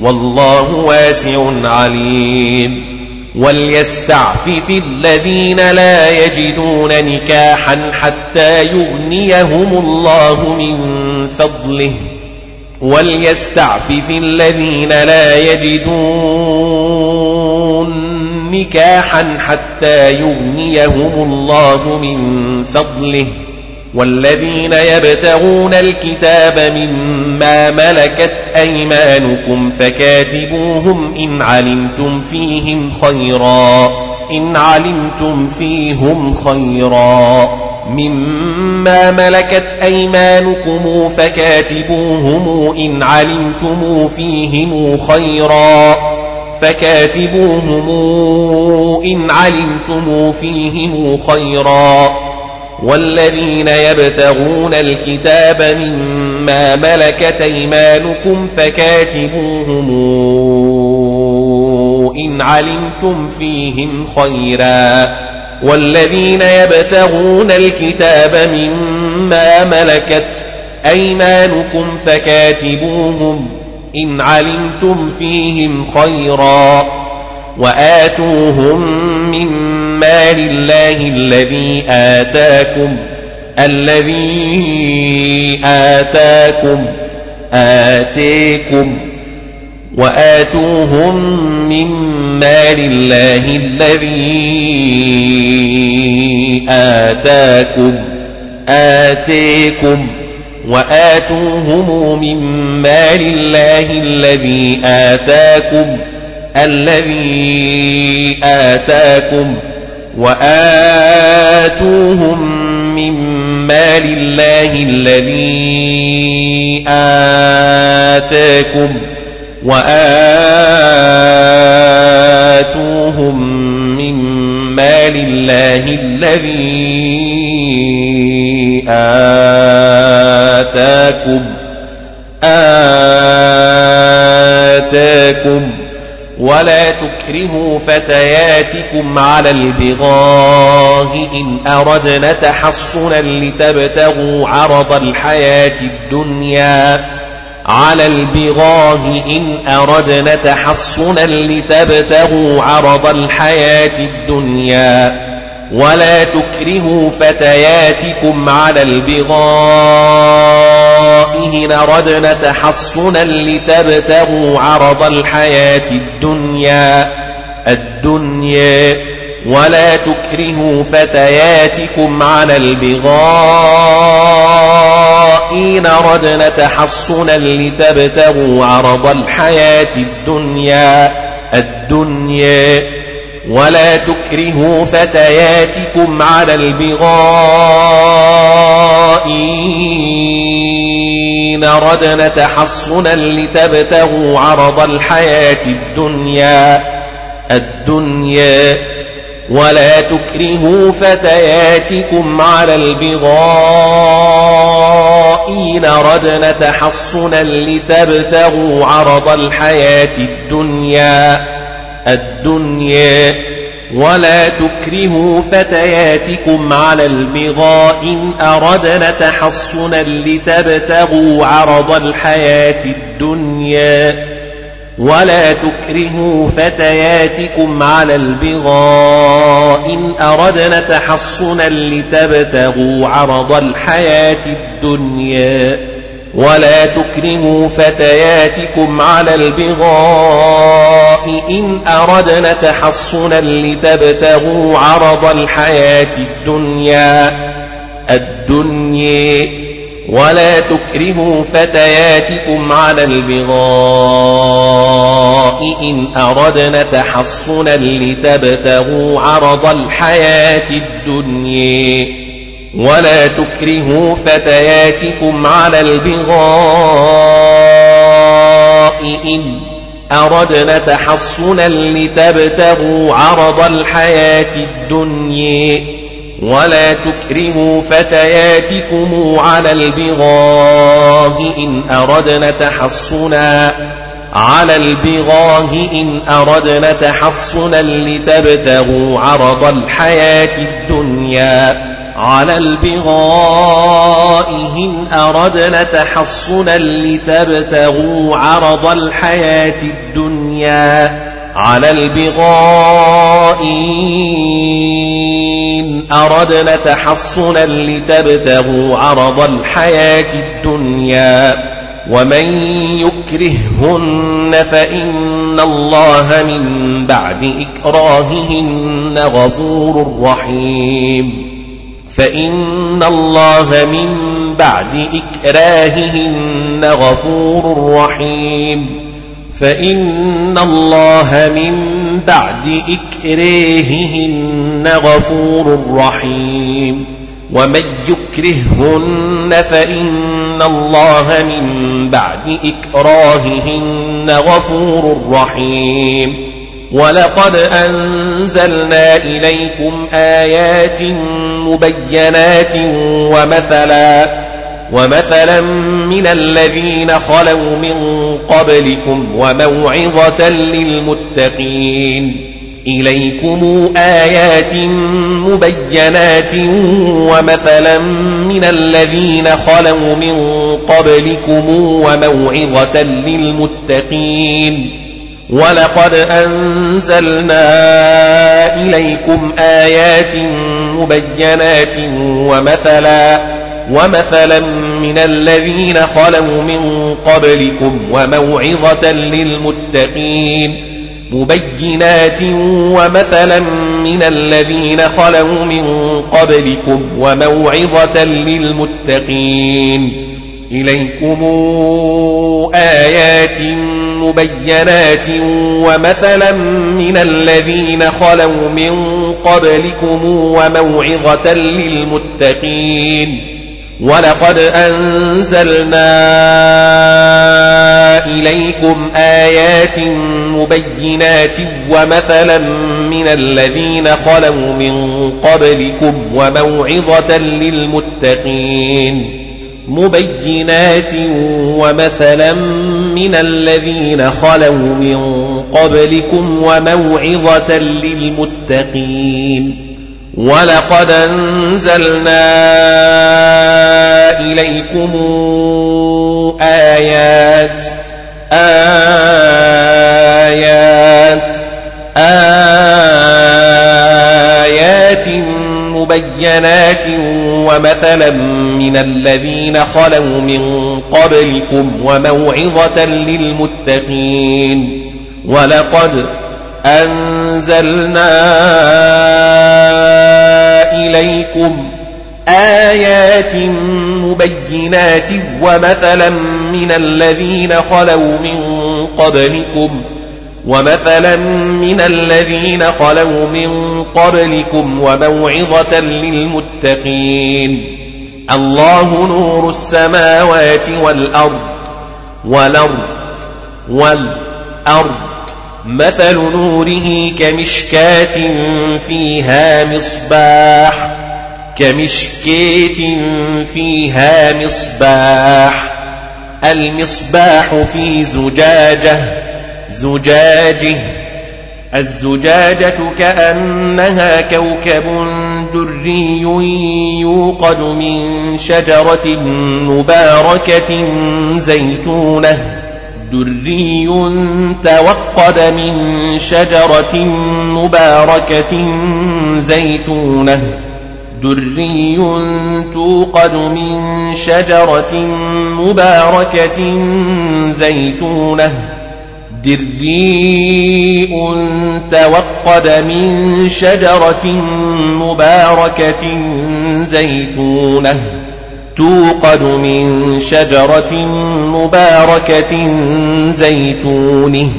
والله واسع عليم. وليستعفف الذين لا يجدون نكاحا حتى يغنيهم الله من فضله وليستعفف الذين لا يجدون نكاحا حتى يغنيهم الله من فضله والذين يبتغون الكتاب مما ملكت أيمانكم فكاتبوهم إن علمتم فيهم خيرا. إن علمتم فيهم خيرا. مما ملكت أيمانكم فكاتبوهم إن علمتم فيهم خيرا. فكاتبوهم إن علمتم فيهم خيرا. والذين يبتغون الكتاب مما ملكت أيمانكم فكاتبوهم إن علمتم فيهم خيرا. والذين يبتغون الكتاب مما ملكت أيمانكم فكاتبوهم إن علمتم فيهم خيرا. وآتوهم من مال الله الذي آتاكم الذي آتاكم آتيكم وآتوهم من مال الله الذي آتاكم آتيكم وآتوهم من مال الله الذي آتاكم الذي آتاكم وآتوهم من مال الله الذي آتاكم وآتوهم من مال الله الذي آتاكم آتاكم ولا تكرهوا فتياتكم على البغاء إن أردنا تحصنا لتبتغوا عرض الحياة الدنيا على البغاه إن أردنا تحصنا لتبتغوا عرض الحياة الدنيا ولا تكرهوا فتياتكم على البغاء إن أردنا تحصنا لتبتغوا عرض الحياة الدنيا الدنيا ولا تكرهوا فتياتكم على البغاء. إن أردنا تحصنا لتبتغوا عرض الحياة الدنيا الدنيا. ولا تكرهوا فتياتكم على البغاء إن أردنا تحصنا لتبتغوا عرض الحياة الدنيا الدنيا. ولا تكرهوا فتياتكم على البغاء إن أردنا تحصنا لتبتغوا عرض الحياة الدنيا. الدنيا ولا تكرهوا فتياتكم على البغاء إن أردنا تحصنا لتبتغوا عرض الحياة الدنيا ولا تكرهوا فتياتكم على البغاء إن أردنا تحصنا لتبتغوا عرض الحياة الدنيا ولا تكرهوا فتياتكم على البغاء إن أردنا تحصنا لتبتغوا عرض الحياة الدنيا الدنيا. ولا تكرهوا فتياتكم على البغاء إن أردنا تحصنا لتبتغوا عرض الحياة الدنيا. ولا تكرهوا فتياتكم على البغاء إن أردنا تحصنا لتبتغوا عرض الحياة الدنيا. ولا تكرهوا فتياتكم على البغاء إن أردنا تحصنا على البغاه إن أردنا تحصنا لتبتغوا عرض الحياة الدنيا. على البغاء إن أردنا تحصنا لتبتغوا عرض الحياة الدنيا. على البغاء إن أردنا تحصنا لتبتغوا عرض الحياة الدنيا. ومن يكرههن فإن الله من بعد إكراههن غفور رحيم. فإن الله من بعد إكراههن غفور رحيم فإن الله من بعد إكراههن غفور رحيم ومن يكرههن فإن الله من بعد إكراههن غفور رحيم ولقد أنزلنا إليكم آيات مبينات ومثلا ومثلا من الذين خلوا من قبلكم وموعظة للمتقين. إليكم آيات مبينات ومثلا من الذين خلوا من قبلكم وموعظة للمتقين. ولقد أنزلنا إليكم آيات مبينات ومثلا ومثلا من الذين خلوا من قبلكم وموعظة للمتقين مبينات ومثلا من الذين خلوا من قبلكم وموعظة للمتقين. إليكم آيات مبينات ومثلا من الذين خلوا من قبلكم وموعظة للمتقين ولقد أنزلنا إليكم آيات مبينات ومثلا من الذين خلوا من قبلكم وموعظة للمتقين مبينات ومثلا من الذين خلوا من قبلكم وموعظة للمتقين ولقد أنزلنا إليكم آيات آيات آيات مبينات ومثلا من الذين خلوا من قبلكم وموعظة للمتقين. ولقد أنزلنا إليكم آيات مبينات ومثلا من الذين خلوا من قبلكم ومثلا من الذين خلوا من قبلكم وموعظة للمتقين. الله نور السماوات والأرض والأرض والأرض. مثل نوره كمشكاة فيها مصباح كمشكاة فيها مصباح. المصباح في زجاجة زجاجه الزجاجة كأنها كوكب دري يوقد من شجرة مباركة زيتونة. دري توقد من شجرة مباركة زيتونة. دري توقد من شجرة مباركة زيتونة. دري توقد من شجرة مباركة زيتونة توقد من شجرة مباركة زيتونه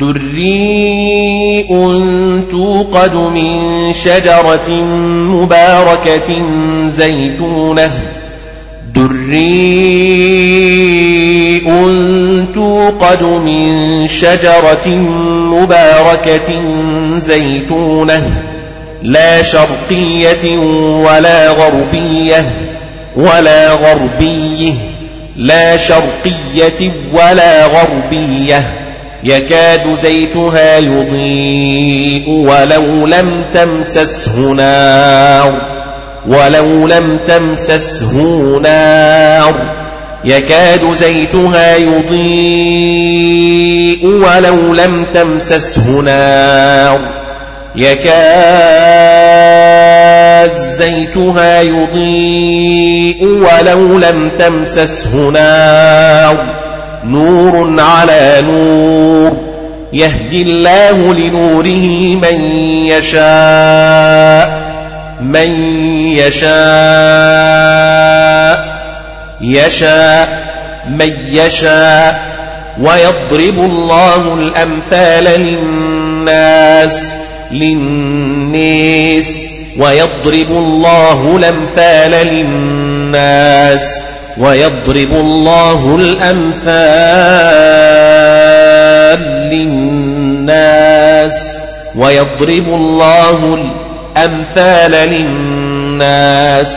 دريء توقد من شجرة مباركة زيتونة دريء توقد من شجرة مباركة زيتونة لا شرقية ولا غربية ولا غربية لا شرقية ولا غربية. يكاد زيتها يضيء ولو لم تمسسه نار ولو لم تمسسه نار. يكاد زيتها يضيء ولو لم تمسسه نار. يكاد زيتها يضيء ولو لم تمسسه نار. نور على نور. يهدي الله لنوره من يشاء. من يشاء. يشاء من يشاء ويضرب الله الأمثال للناس للناس ويضرب الله الأمثال للناس ويضرب الله الأمثال للناس ويضرب الله الأمثال للناس.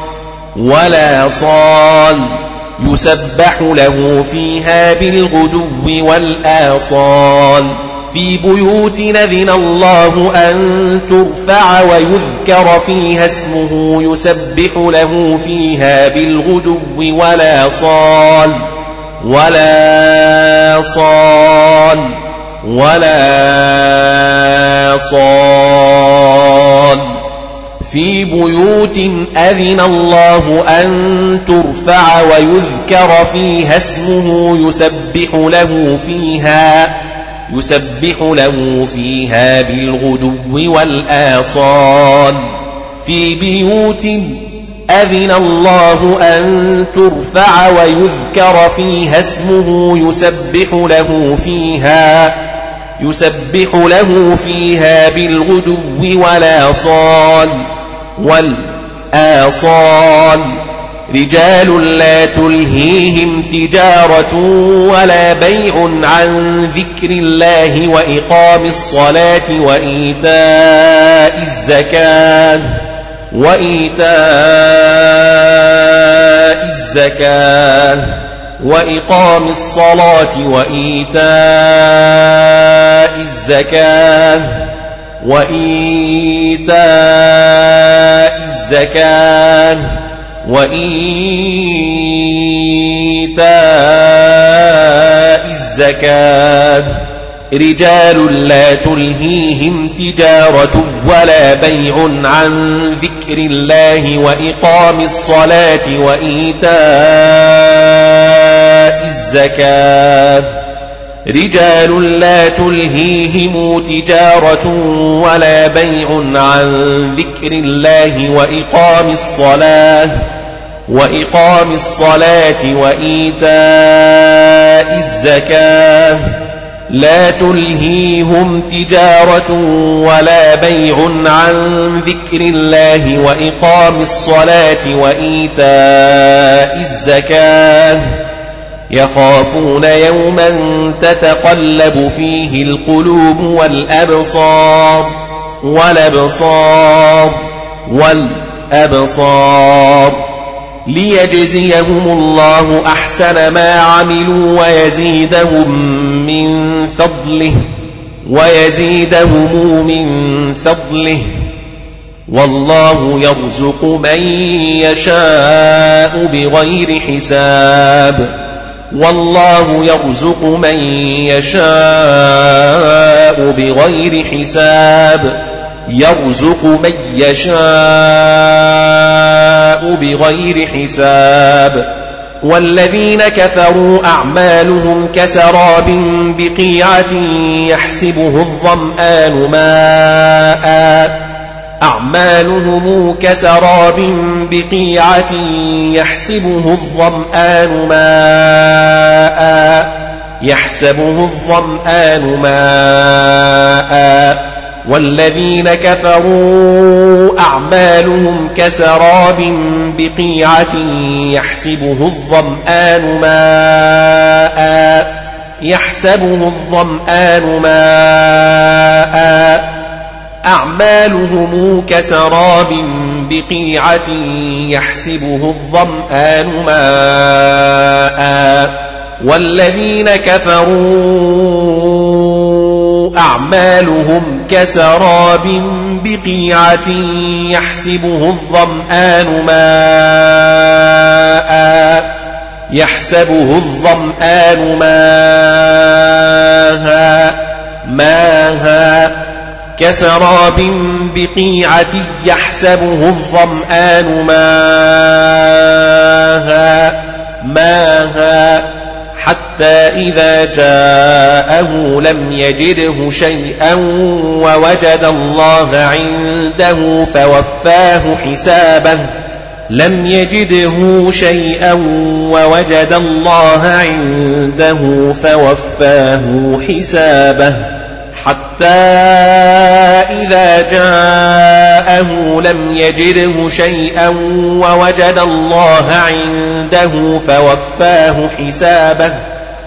والآصال يسبح له فيها بالغدو والآصال في بيوت نذن الله أن ترفع ويذكر فيها اسمه يسبح له فيها بالغدو ولا صال ولا صال ولا صال في بيوت أذن الله أن ترفع ويذكر فيها اسمه يسبح له فيها يسبح له فيها بالغدو والآصال. في بيوت أذن الله أن ترفع ويذكر فيها اسمه يسبح له فيها يسبح له فيها بالغدو والآصال. والآصال. رجال لا تلهيهم تجارة ولا بيع عن ذكر الله وإقام الصلاة وإيتاء الزكاة. وإيتاء الزكاة. وإقام الصلاة وإيتاء الزكاة. وإيتاء الزكاة وإيتاء الزكاة. رجال لا تلهيهم تجارة ولا بيع عن ذكر الله وإقام الصلاة وإيتاء الزكاة. رجال لا تلهيهم تجارة ولا بيع عن ذكر الله وإقام الصلاة وإقام الصلاة وإيتاء الزكاة. لا تلهيهم تجارة ولا بيع عن ذكر الله وإقام الصلاة وإيتاء الزكاة. يخافون يوما تتقلب فيه القلوب والأبصار والأبصار والأبصار ليجزيهم الله أحسن ما عملوا ويزيدهم من فضله ويزيدهم من فضله والله يرزق من يشاء بغير حساب والله يرزق من يشاء بغير حساب. يرزق من يشاء بغير حساب. والذين كفروا أعمالهم كسراب بقيعة يحسبه الظمآن ماء. أعمالهم كسراب بقيعة يحسبه الظمآن ماء يحسبه الظمآن ماء. والذين كفروا أعمالهم كسراب بقيعة يحسبه الظمآن ماء يحسبه الظمآن ماء. أعمالهم كسراب بقيعة يحسبه الظمآن ماء والذين كفروا أعمالهم كسراب بقيعة يحسبه الظمآن ماء يحسبه الظمآن ماء ماء كسراب بقيعة يحسبه الظمآن ماء ماء حتى إذا جاءه لم يجده شيئا ووجد الله عنده فوفاه حسابه. لم يجده شيئا ووجد الله عنده فوفاه حسابه. حتى إذا جاءه لم يجده شيئا ووجد الله عنده فوفاه حسابه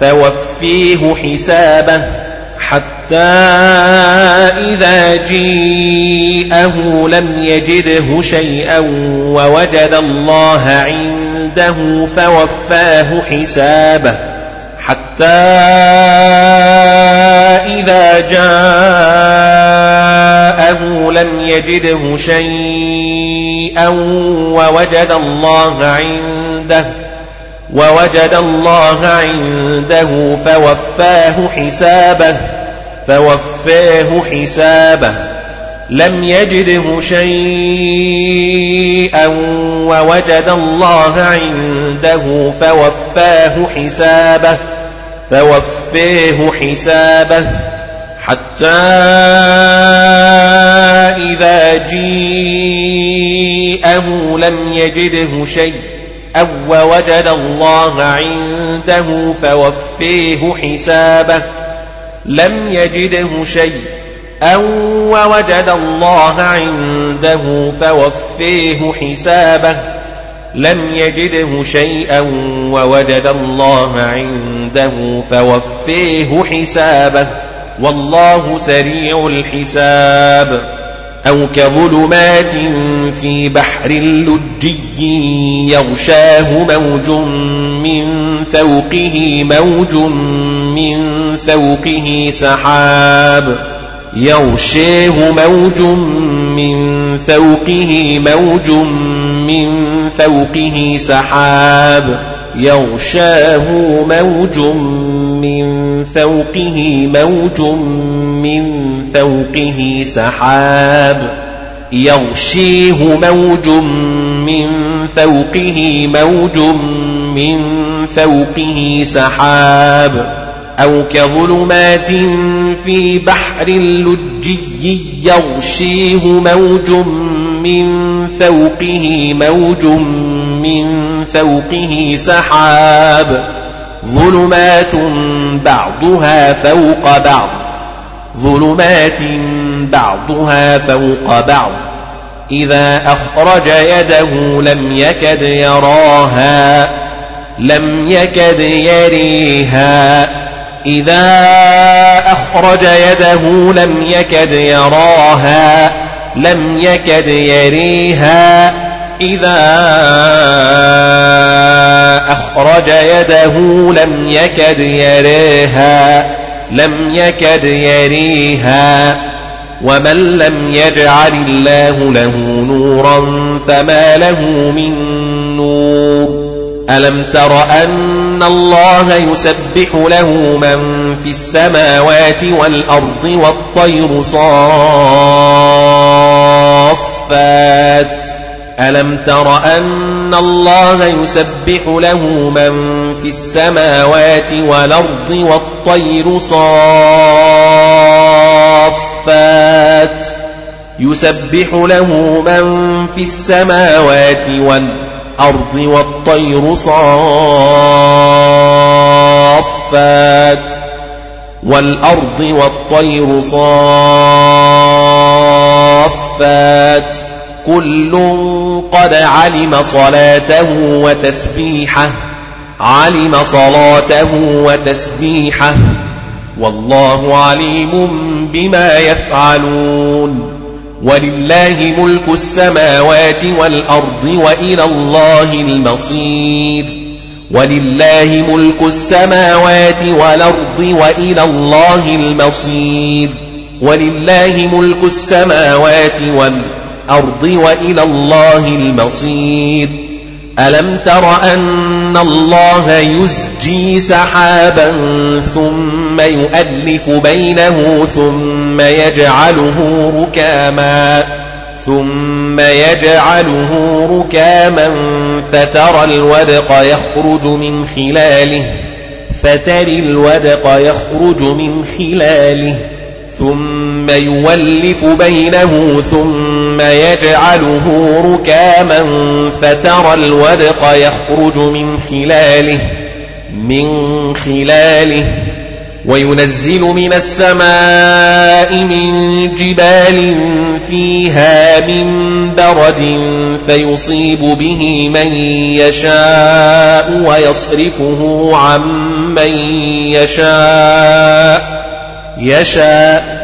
فوفيه حسابه. حتى إذا جيءه لم يجده شيئا ووجد الله عنده فوفاه حسابه. حتى إذا جاءه لم يجده شيئا ووجد الله عنده ووجد الله عنده فوفاه حسابه فوفاه حسابه. لم يجده شيئا ووجد الله عنده فوفاه حسابه. فوفيه حسابه حتى إذا جيءه لم يجده شيء أو وجد الله عنده فوفيه حسابه لم يجده شيء أو وجد الله عنده فوفيه حسابه لم يجده شيئا ووجد الله عنده فوفيه حسابه والله سريع الحساب. أو كظلمات في بحر لجي يغشاه موج من فوقه موج من فوقه سحاب. يغشاه موج من فوقه موج من فوقه سحاب يغشاه موج من فوقه موج من فوقه سحاب يغشيه موج من فوقه موج من فوقه سحاب أو كظلمات في بحر لجي يغشيه موج من فوقه موج من فوقه سحاب ظلمات بعضها فوق بعض ظلمات بعضها فوق بعض إذا أخرج يده لم يكد يراها لم يكد يريها إذا أخرج يده لم يكد يراها لم يكد يريها إذا أخرج يده لم يكد يريها لم يكد يريها. ومن لم يجعل الله له نورا فما له من نور. ألم تر أن الله يسبح له من في السماوات والأرض والطير صافات؟ ألم تر أن الله يسبح له من في السماوات والأرض والطير صافات؟ يسبح له من في السماوات والأرض والطير صافات والأرض والطير صافات كل قد علم صلاته وتسبيحه علم صلاته وتسبيحه والله عليم بما يفعلون. ولله ملك السماوات والأرض وإلى الله المصير. ولله ملك السماوات والأرض وإلى الله المصير. ولله ملك السماوات والأرض الأرض وإلى الله المصير. ألم تر أن الله يزجي سحابا ثم يؤلف بينه ثم يجعله ركاما ثم يجعله ركاما فترى الودق يخرج من خلاله فتري الودق يخرج من خلاله ثم يولف بينه ثم يجعله ركاما فترى الودق يخرج من خلاله من خلاله وينزل من السماء من جبال فيها من برد فيصيب به من يشاء ويصرفه عن من يشاء يشاء.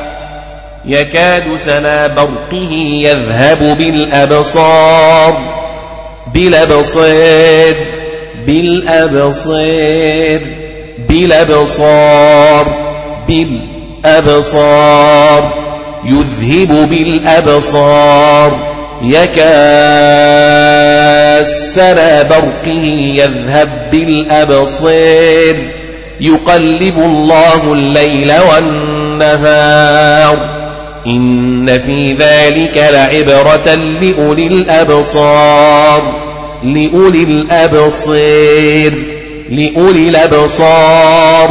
يكاد سنا برقه يذهب بالأبصار بالأبصار بالأبصار بالأبصار بالأبصار يذهب بالأبصار يكاسر برقه يذهب بالأبصير يقلب الله الليل والنهار. إن في ذلك لعبرة لأولي الأبصار لأولي الأبصير لأولي الأبصار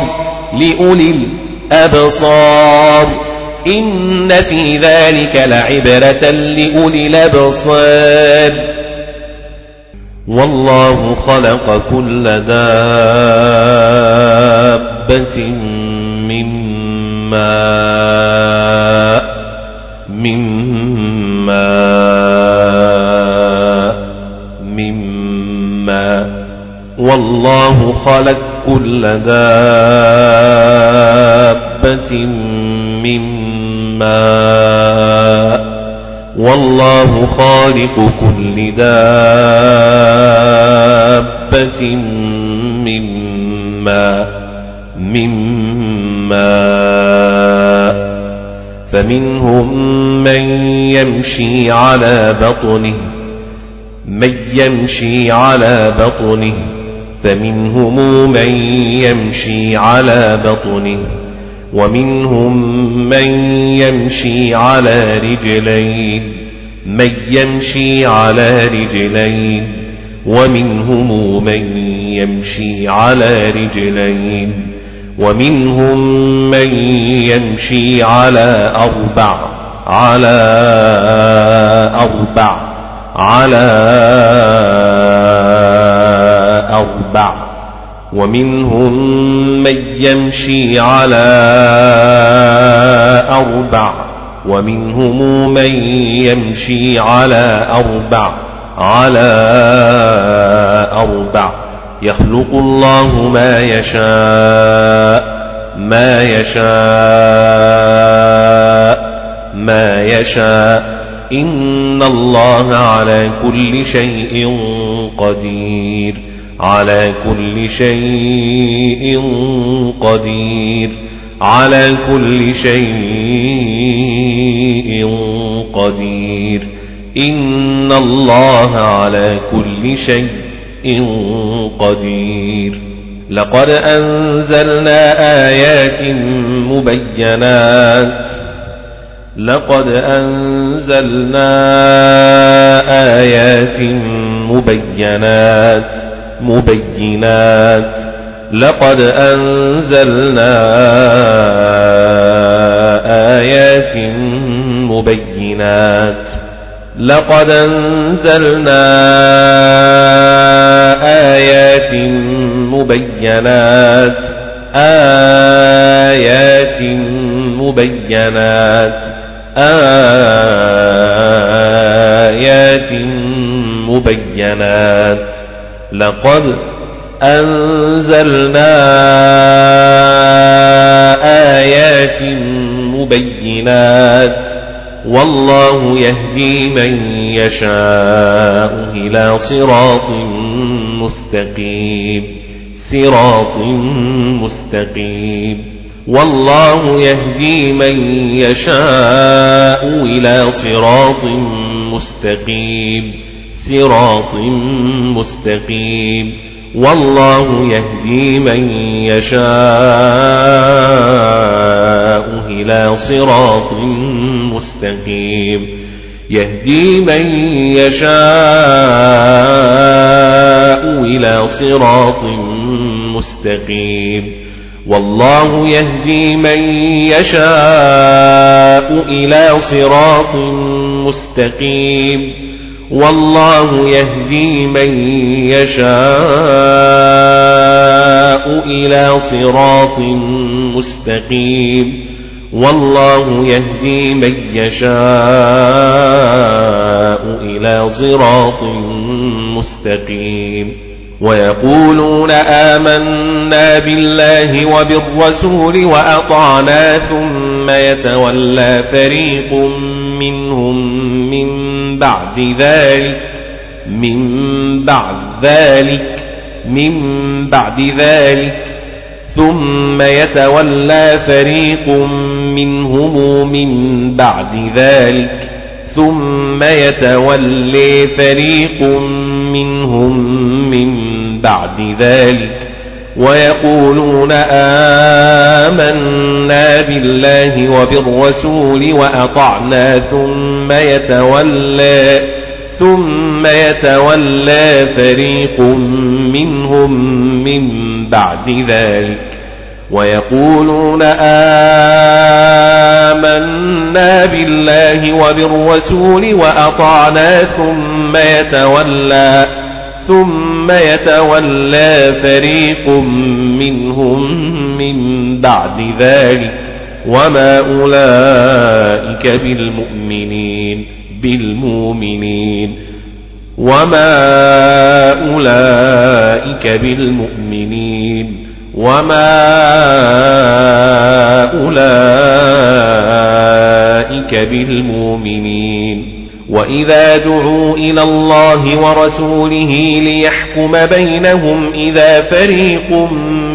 لأولي الأبصار. إن في ذلك لعبرة لأولي الأبصار. والله خلق كل دابة من ماء. من ماء من ماء. والله خلق كل دابة من الماء والله خالق كل دابة مما مما فمنهم من يمشي على بطنه من يمشي على بطنه فمنهم من يمشي على بطنه ومنهم من يمشي على رجلين من يمشي على رجلين ومنهم من يمشي على رجلين. ومنهم من يمشي على أربع على أربع على أربع. ومنهم من يمشي على أربع ومنهم من يمشي على أربع على أربع. يخلق الله ما يشاء ما يشاء ما يشاء. إن الله على كل شيء قدير على كل شيء قدير على كل شيء قدير. إن الله على كل شيء قدير. لقد أنزلنا آيات مبينات. لقد أنزلنا آيات مبينات. مبينات. لقد أنزلنا آيات مبينات. لقد أنزلنا آيات مبينات آيات مبينات آيات مبينات. لقد أنزلنا آيات مبينات. والله يهدي من يشاء إلى صراط مستقيم. صراط مستقيم. والله يهدي من يشاء إلى صراط مستقيم. صراط مستقيم. والله يهدي من يشاء إلى صراط مستقيم يهدي من يشاء إلى صراط مستقيم. والله يهدي من يشاء إلى صراط مستقيم. والله يهدي من يشاء إلى صراط مستقيم. والله يهدي من يشاء إلى صراط مستقيم. ويقولون آمنا بالله وبالرسول وأطعنا ثم يتولى فريق منهم من بعد ذلك من بعد ذلك من بعد ذلك. ثم يتولى فريق منهم من بعد ذلك ثم يتولي فريق منهم من بعد ذلك. ويقولون آمنا بالله وبالرسول وأطعنا ثم يتولى ثم يتولى فريق منهم من بعد ذلك ويقولون آمنا بالله وبالرسول وأطعنا ثم يتولى ثم يتولى فريق منهم من بعد ذلك وما أولئك بالمؤمنين بالمؤمنين وما أولئك بالمؤمنين وما أولئك بالمؤمنين وإذا دعوا إلى الله ورسوله ليحكم بينهم إذا فريق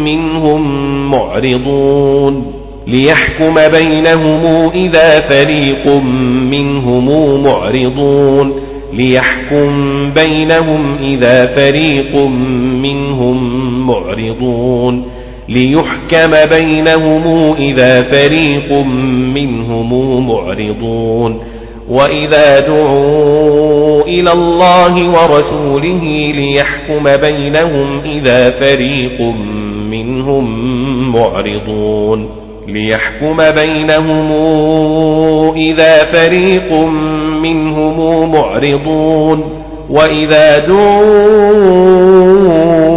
منهم معرضون ليحكم بينهم إذا فريق منهم معرضون. ليحكم بينهم إذا فريق منهم معرضون. ليحكم بينهم إذا فريق منهم معرضون. وإذا دعوا إلى الله ورسوله ليحكم بينهم إذا فريق منهم معرضون. ليحكم بينهم إذا فريق منهم معرضون وإذا دعوا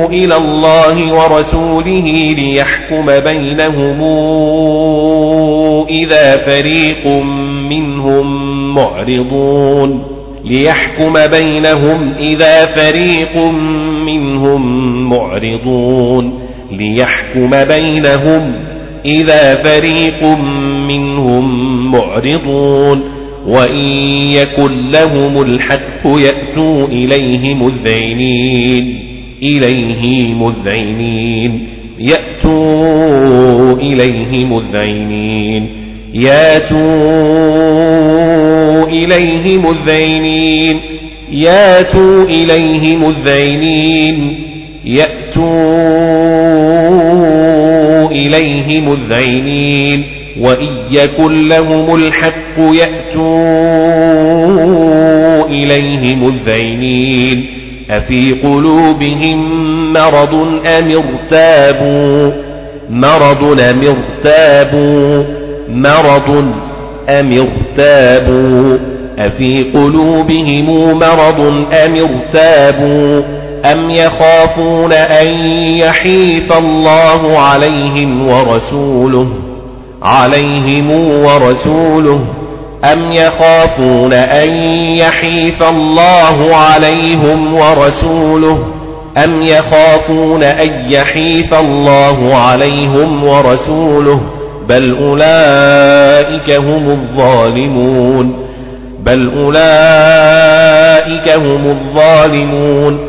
إلى الله ورسوله ليحكم بينهم إذا فريق منهم معرضون ليحكم بينهم إذا فريق منهم معرضون ليحكم بينهم إذا فريق منهم معرضون وإن يكن لهم الحق يأتوا إليه مذعنين إليه مذعنين. يأتوا إليه مذعنين. ياتوا إليه مذعنين. ياتوا إليه مذعنين. يأتوا إليه مذعنين وإن يكن لهم الحق يأتوا إليه مذعنين أفي قلوبهم مرض أم ارتابوا مرض أم ارتابوا مرض أم ارتابوا أفي قلوبهم مرض أم ارتابوا أم يخافون أن يحيف الله عليهم ورسوله عليهم ورسوله؟ أم يخافون أن يحيف الله عليهم ورسوله؟ أم يخافون أن يحيف الله عليهم ورسوله؟ بل أولئك هم الظالمون. بل أولئك هم الظالمون.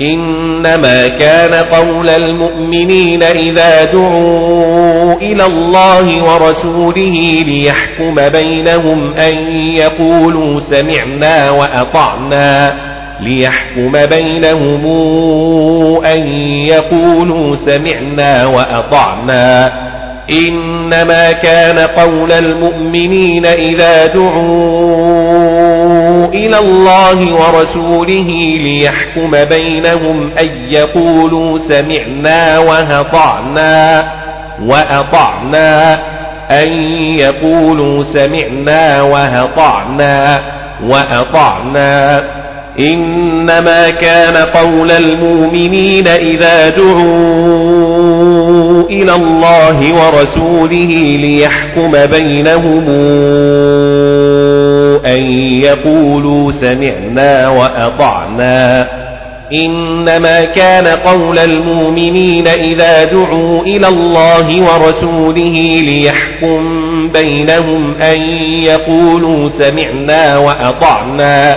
إنما كان قول المؤمنين إذا دعوا إلى الله ورسوله ليحكم بينهم أن يقولوا سمعنا وأطعنا ليحكم بينهم أن يقولوا سمعنا وأطعنا. إنما كان قول المؤمنين إذا دعوا إلى الله ورسوله ليحكم بينهم أن يقولوا سمعنا وأطعنا وأطعنا. أن يقولوا سمعنا وأطعنا وأطعنا. إنما كان قول المؤمنين إذا دعوا إلى الله ورسوله ليحكم بينهم أن يقولوا سمعنا وأطعنا. إنما كان قول المؤمنين إذا دعوا إلى الله ورسوله ليحكم بينهم أن يقولوا سمعنا وأطعنا.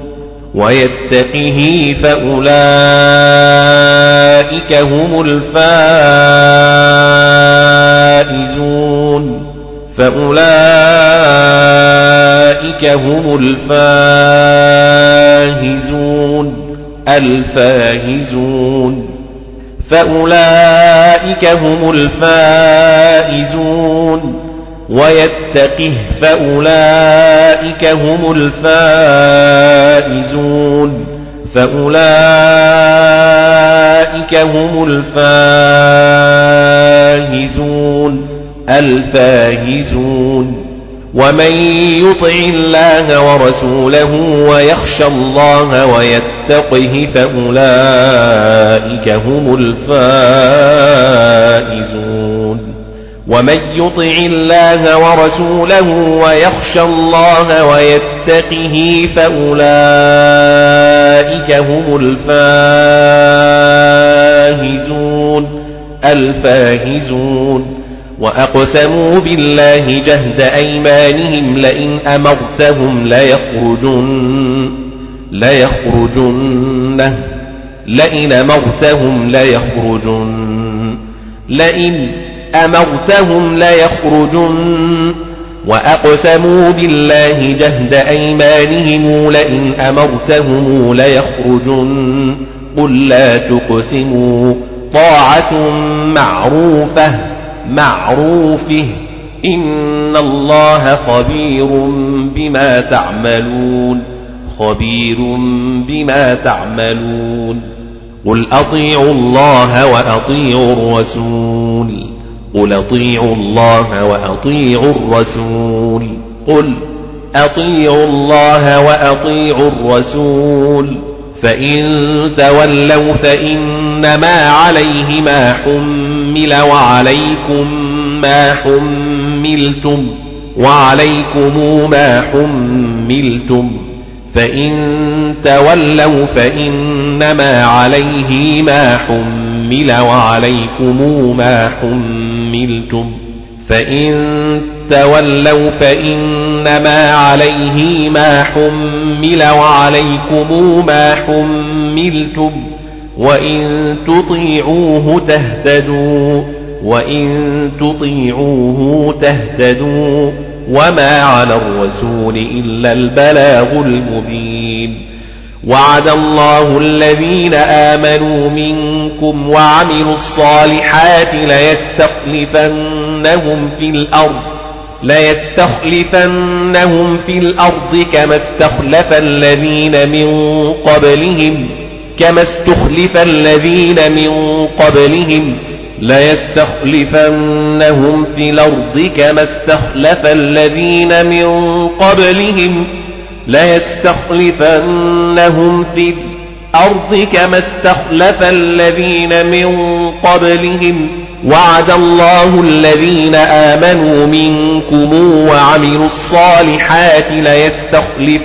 ويتقه فأولئك هم الفائزون فأولئك هم الفائزون الفاهزون فأولئك هم الفائزون ويتقه فأولئك هم الفائزون فأولئك هم الفائزون الفاهزون ومن يطع الله ورسوله ويخشى الله ويتقه فأولئك هم الفائزون ومن يطع الله ورسوله ويخشى الله ويتقه فأولئك هم الفائزون الفاهزون. وأقسموا بالله جهد أيمانهم لئن أمرتهم ليخرجن ليخرجن لئن أمرتهم ليخرجن لئن أمرتهم ليخرجن وأقسموا بالله جهد أيمانهم لئن أمرتهم ليخرجن قل لا تقسموا طاعة معروفة معروفة إن الله خبير بما تعملون خبير بما تعملون قل أطيعوا الله وأطيعوا الرسول قل أطيعوا الله وأطيعوا الرسول. قل أطيعوا الله وأطيعوا الرسول. فإن تولوا فإنما عليه ما حمل وعليكم ما حملتم وعليكم ما حملتم. فإن تولوا فإنما عليه ما حمل وعليكم ما حملتم. فإن تولوا فإنما عليه ما حمل وعليكم ما حملتم. وإن تطيعوه تهتدوا. وإن تطيعوه تهتدوا. وما على الرسول إلا البلاغ المبين. وعد الله الذين آمنوا منكم وعملوا الصالحات ليستخلفنهم في الأرض ليستخلفنهم في الأرض كما استخلف الذين من قبلهم كما استخلف الذين من قبلهم ليستخلفنهم في الأرض كما استخلف الذين من قبلهم. ليستخلفنهم في الأرض كما استخلف الذين من قبلهم وعد الله الذين آمنوا منكم وعملوا الصالحات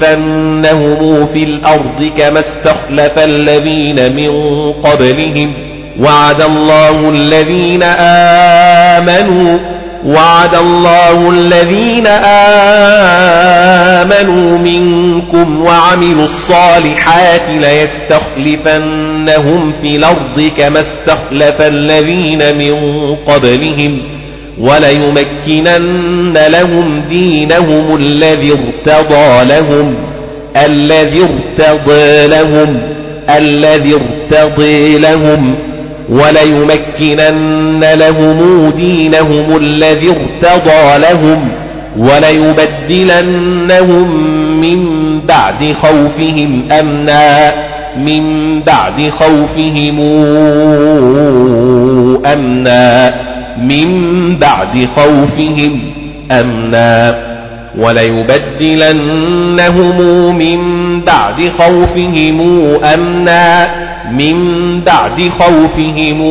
ليستخلفنهم في الأرض كما استخلف الذين من قبلهم وعد الله الذين آمنوا وعد الله الذين آمنوا منكم وعملوا الصالحات ليستخلفنهم في الأرض كما استخلف الذين من قبلهم وليمكنن لهم دينهم الذي ارتضى لهم الذي ارتضى لهم الذي ارتضي لهم وليمكنن لهم دينهم الذي ارتضى لهم وليبدلنهم من بعد خوفهم أمنا من بعد خوفهم أمنا من بعد خوفهم أمنا. وليبدلنهم من بعد خوفهم أمنا من بعد خوفهم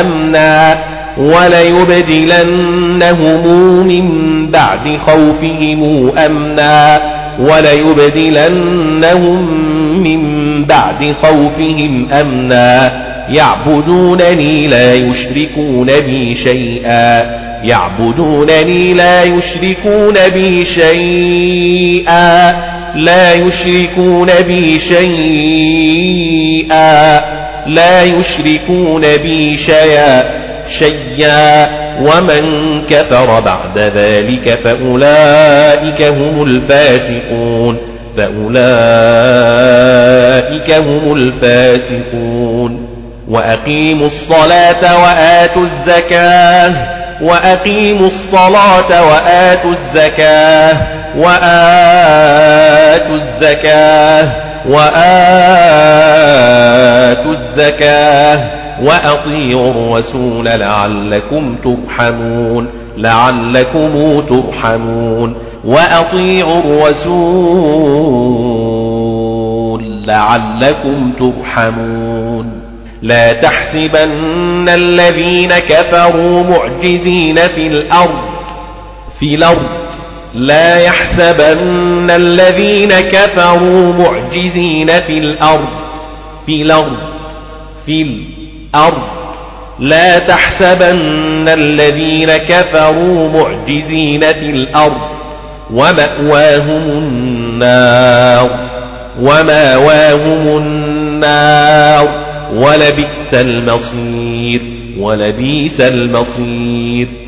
أمنا. وليبدلنهم من بعد خوفهم أمنا وليبدلنهم من بعد خوفهم أمنا يعبدونني لا يشركون بي شيئا يعبدونني لا يشركون بي شيئا لا يشركون بي شيئا لا يشركون بي شيئا شيئا ومن كفر بعد ذلك فأولئك هم الفاسقون فأولئك هم الفاسقون وأقيموا الصلاة وآتوا الزكاة وأقيموا الصلاة وآتوا الزكاة وآتوا الزكاة وآتوا الزكاة وأطيعوا الرسول لعلكم ترحمون لعلكم ترحمون. وأطيعوا الرسول لعلكم ترحمون. لا تحسبن الذين كفروا معجزين في الأرض في الأرض. لا يحسبن الذين كفروا معجزين في الأرض في الأرض في الأرض لا تحسبن الذين كفروا معجزين في الأرض. ومأواهم النار. ومأواهم النار. ولبئس المصير. ولبئس المصير.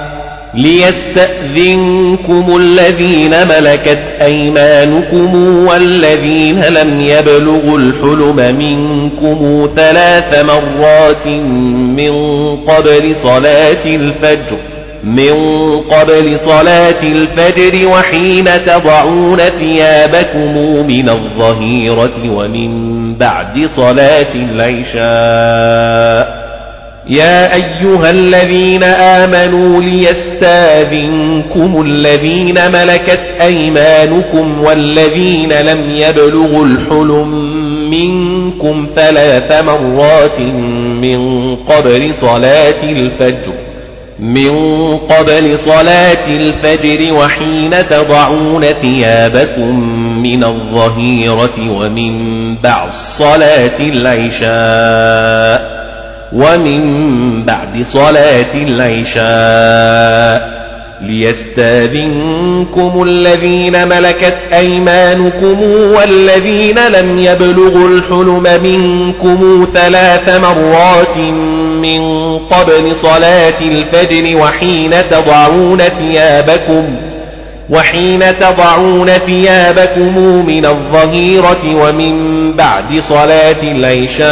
ليستأذنكم الذين ملكت أيمانكم والذين لم يبلغوا الحلم منكم ثلاث مرات من قبل صلاة الفجر من قبل صلاة الفجر وحين تضعون ثيابكم من الظهيرة ومن بعد صلاة العشاء يا أيها الذين آمنوا ليستاذنكم الذين ملكت أيمانكم والذين لم يبلغوا الحلم منكم ثلاث مرات من قبل صلاة الفجر من قبل صلاة الفجر وحين تضعون ثيابكم من الظهيرة ومن بعد صلاة العشاء ومن بعد صلاة العشاء ليستاذنكم الذين ملكت أيمانكم والذين لم يبلغوا الحلم منكم ثلاث مرات من قبل صلاة الفجر وحين تضعون ثيابكم وحين تضعون ثيابكم من الظهيرة ومن بعد صلاة العشاء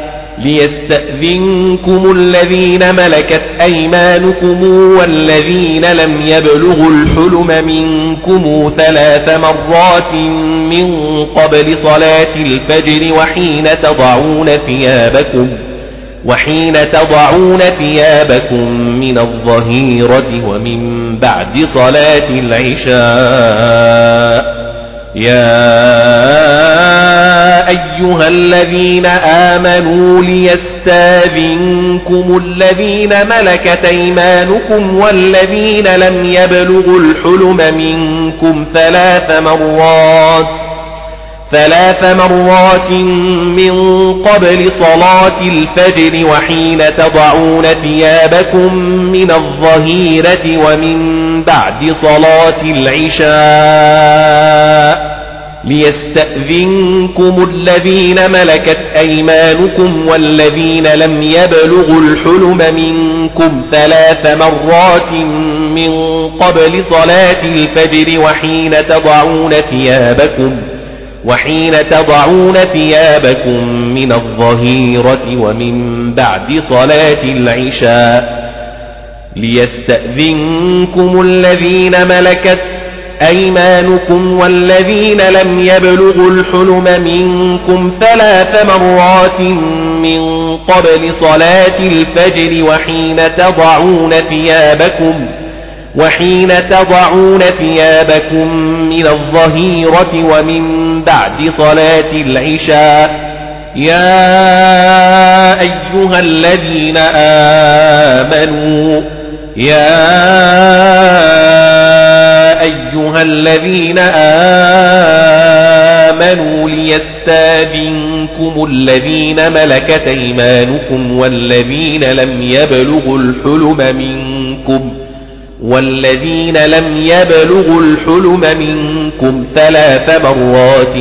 ليستأذنكم الذين ملكت أيمانكم والذين لم يبلغوا الحلم منكم ثلاث مرات من قبل صلاة الفجر وحين تضعون ثيابكم وحين تضعون ثيابكم من الظهيرة ومن بعد صلاة العشاء يا أيها الذين آمنوا ليستاذنكم الذين ملكت أيمانكم والذين لم يبلغوا الحلم منكم ثلاث مرات ثلاث مرات من قبل صلاة الفجر وحين تضعون ثيابكم من الظهيرة ومن بعد صلاة العشاء ليستأذنكم الذين ملكت أيمانكم والذين لم يبلغوا الحلم منكم ثلاث مرات من قبل صلاة الفجر وحين تضعون ثيابكم وحين تضعون ثيابكم من الظهيرة ومن بعد صلاة العشاء ليستأذنكم الذين ملكت أيمانكم والذين لم يبلغوا الحلم منكم ثلاث مرات من قبل صلاة الفجر وحين تضعون ثيابكم وحين تضعون ثيابكم من الظهيرة ومن بعد صلاة العشاء يا أيها الذين آمنوا يا أيها الذين آمنوا ليستاذنكم الذين ملكت أيمانكم والذين لم يبلغوا الحلم منكم. والذين لم يبلغوا الحلم منكم ثلاث مرات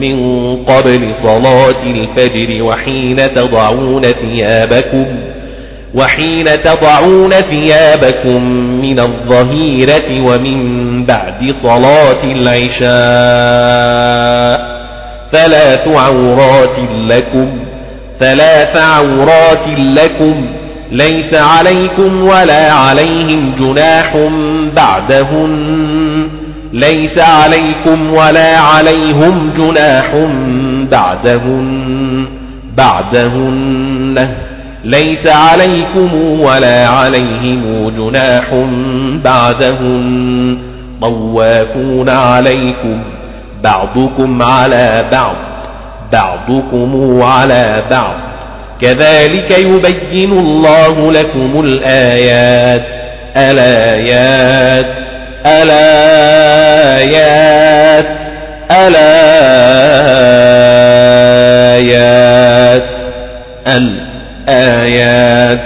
من قبل صلاة الفجر وحين تضعون ثيابكم وحين تضعون ثيابكم من الظهيرة ومن بعد صلاة العشاء ثلاث عورات لكم ثلاث عورات لكم ليس عليكم ولا عليهم جناح بعدهن ليس عليكم ولا عليهم جناح بعدهن بعدهن ليس عليكم ولا عليهم جناح بعدهن طوافون عليكم بعضكم على بعض بعضكم على بعض كذلك يبين الله لكم الآيات. الآيات. الآيات. الآيات. الآيات.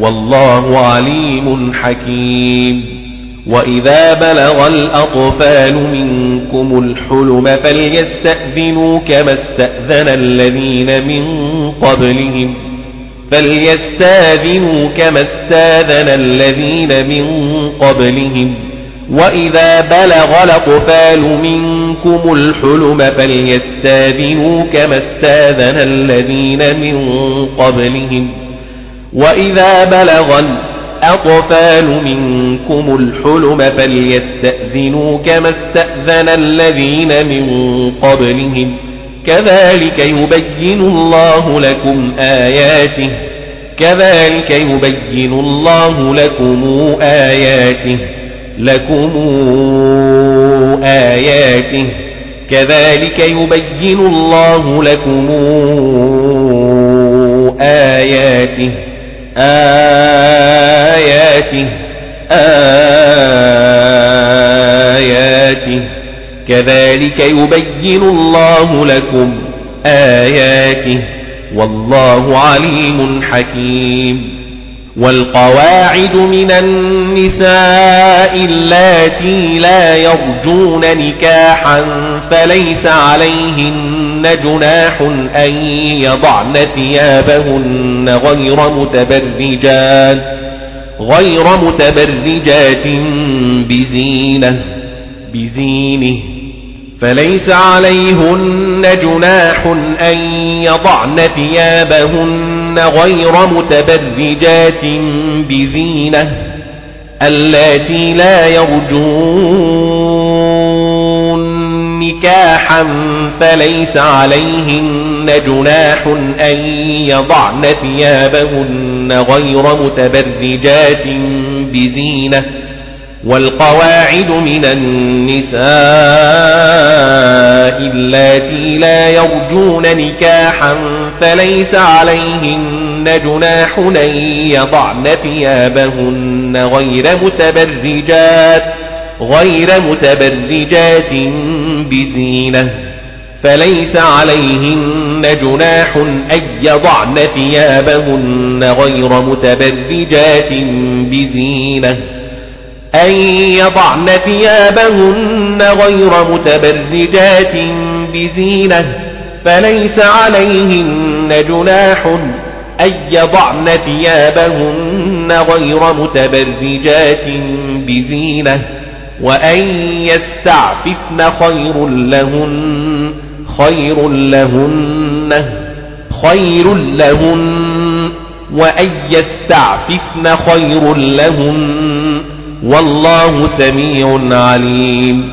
والله عليم حكيم. وإذا بلغ الأطفال منكم الحلم فليستأذنوا كما استأذن الذين من قبلهم فليستاذنوا كما استاذن الذين من قبلهم وإذا بلغ الأطفال منكم الحلم فليستاذنوا كما استاذن الذين من قبلهم وإذا بلغ الأطفال منكم الحلم فليستأذنوا كما استأذن الذين من قبلهم. كذلك يبين الله لكم آياته. كذلك يبين الله لكم آياته. لكم آياته. كذلك يبين الله لكم آياته. آياته آياته. كذلك يبين الله لكم آياته. والله عليم حكيم. والقواعد من النساء اللاتي لا يرجون نكاحا فليس عليهن جناح أن يضعن ثيابهن غير متبرجات غير متبرجات بزينة بزينة. فليس عليهن جناح أن يضعن ثيابهن غير متبرجات بزينة اللاتي لا يرجون نكاحا فليس عليهن جناح أن يضعن ثيابهن غير متبرجات بزينة والقواعد من النساء اللاتي لا يرجون نكاحا فليس عليهن جناح أن يضعن ثيابهن غير متبرجات غير متبرجات بزينة. فليس عليهن جناح أن يضعن ثيابهن غير متبرجات بزينة. أن يضعن ثيابهن غير متبرجات بزينة. فليس عليهن جناح أن يضعن ثيابهن غير متبرجات بزينة وأن يستعففن خير لهن خير لهن خير لهن وأن يستعففن خير لهن. والله سميع عليم.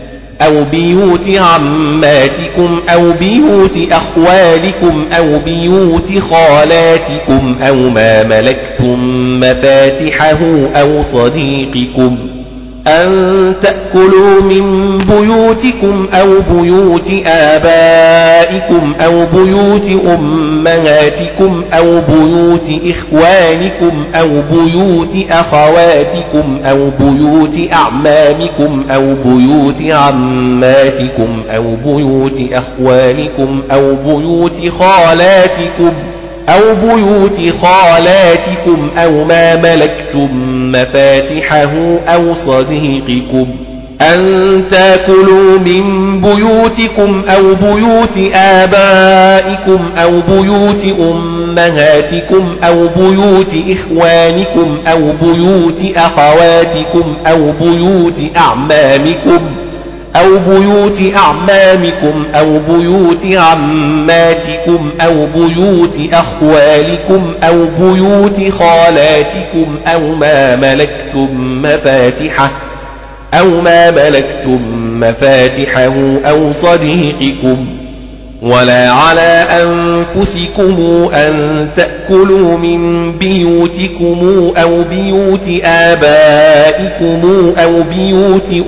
أو بيوت عماتكم أو بيوت أخوالكم أو بيوت خالاتكم أو ما ملكتم مفاتحه أو صديقكم أن تأكلوا من بيوتكم أو بيوت آبائكم أو بيوت أمهاتكم أو بيوت إخوانكم أو بيوت أخواتكم أو بيوت أعمامكم أو بيوت عماتكم أو بيوت أخوانكم أو بيوت خالاتكم أو بيوت خالاتكم أو ما ملكتم مفاتحه أو صديقكم أن تاكلوا من بيوتكم أو بيوت آبائكم أو بيوت أمهاتكم أو بيوت إخوانكم أو بيوت أخواتكم أو بيوت أعمامكم أو بيوت أعمامكم أو بيوت عماتكم أو بيوت أخوالكم أو بيوت خالاتكم أو ما ملكتم مفاتحه أو ما ملكتم مفاتحه أو صديقكم ولا على أنفسكم أن تأكلوا من بيوتكم أو بيوت آبائكم أو بيوت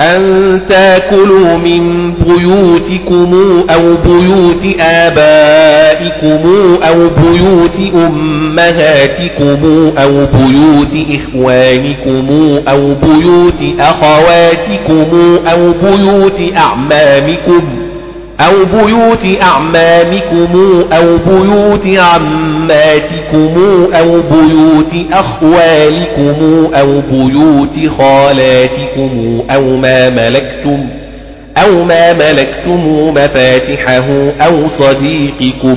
أن تاكلوا من بيوتكم أو بيوت آبائكم أو بيوت أمهاتكم أو بيوت إخوانكم أو بيوت أخواتكم أو بيوت أعمامكم أو بيوت أعمامكم أو بيوت عماتكم أو بيوت أخوالكم أو بيوت خالاتكم أو ما ملكتم أو ما ملكتم مفاتحه أو صديقكم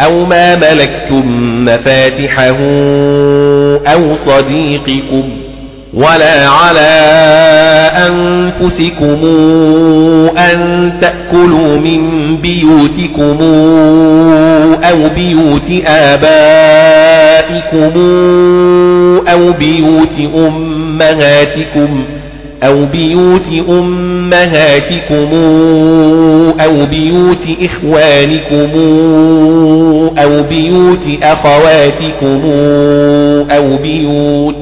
أو ما ملكتم مفاتحه أو صديقكم ولا على أنفسكم أن تأكلوا من بيوتكم أو بيوت آبائكم أو بيوت أمهاتكم أو بيوت أمهاتكم أو بيوت إخوانكم أو بيوت أخواتكم أو بيوت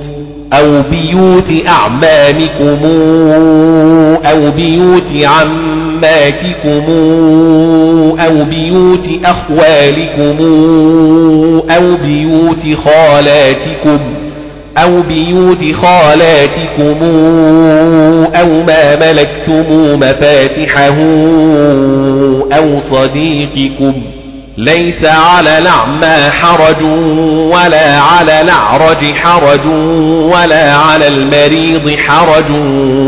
أو بيوت أعمامكم أو بيوت عماتكم أو بيوت أخوالكم أو بيوت خالاتكم أو بيوت خالاتكم أو ما ملكتم مفاتحه أو صديقكم. ليس على الأعمى حرج ولا على الأعرج حرج ولا على المريض حرج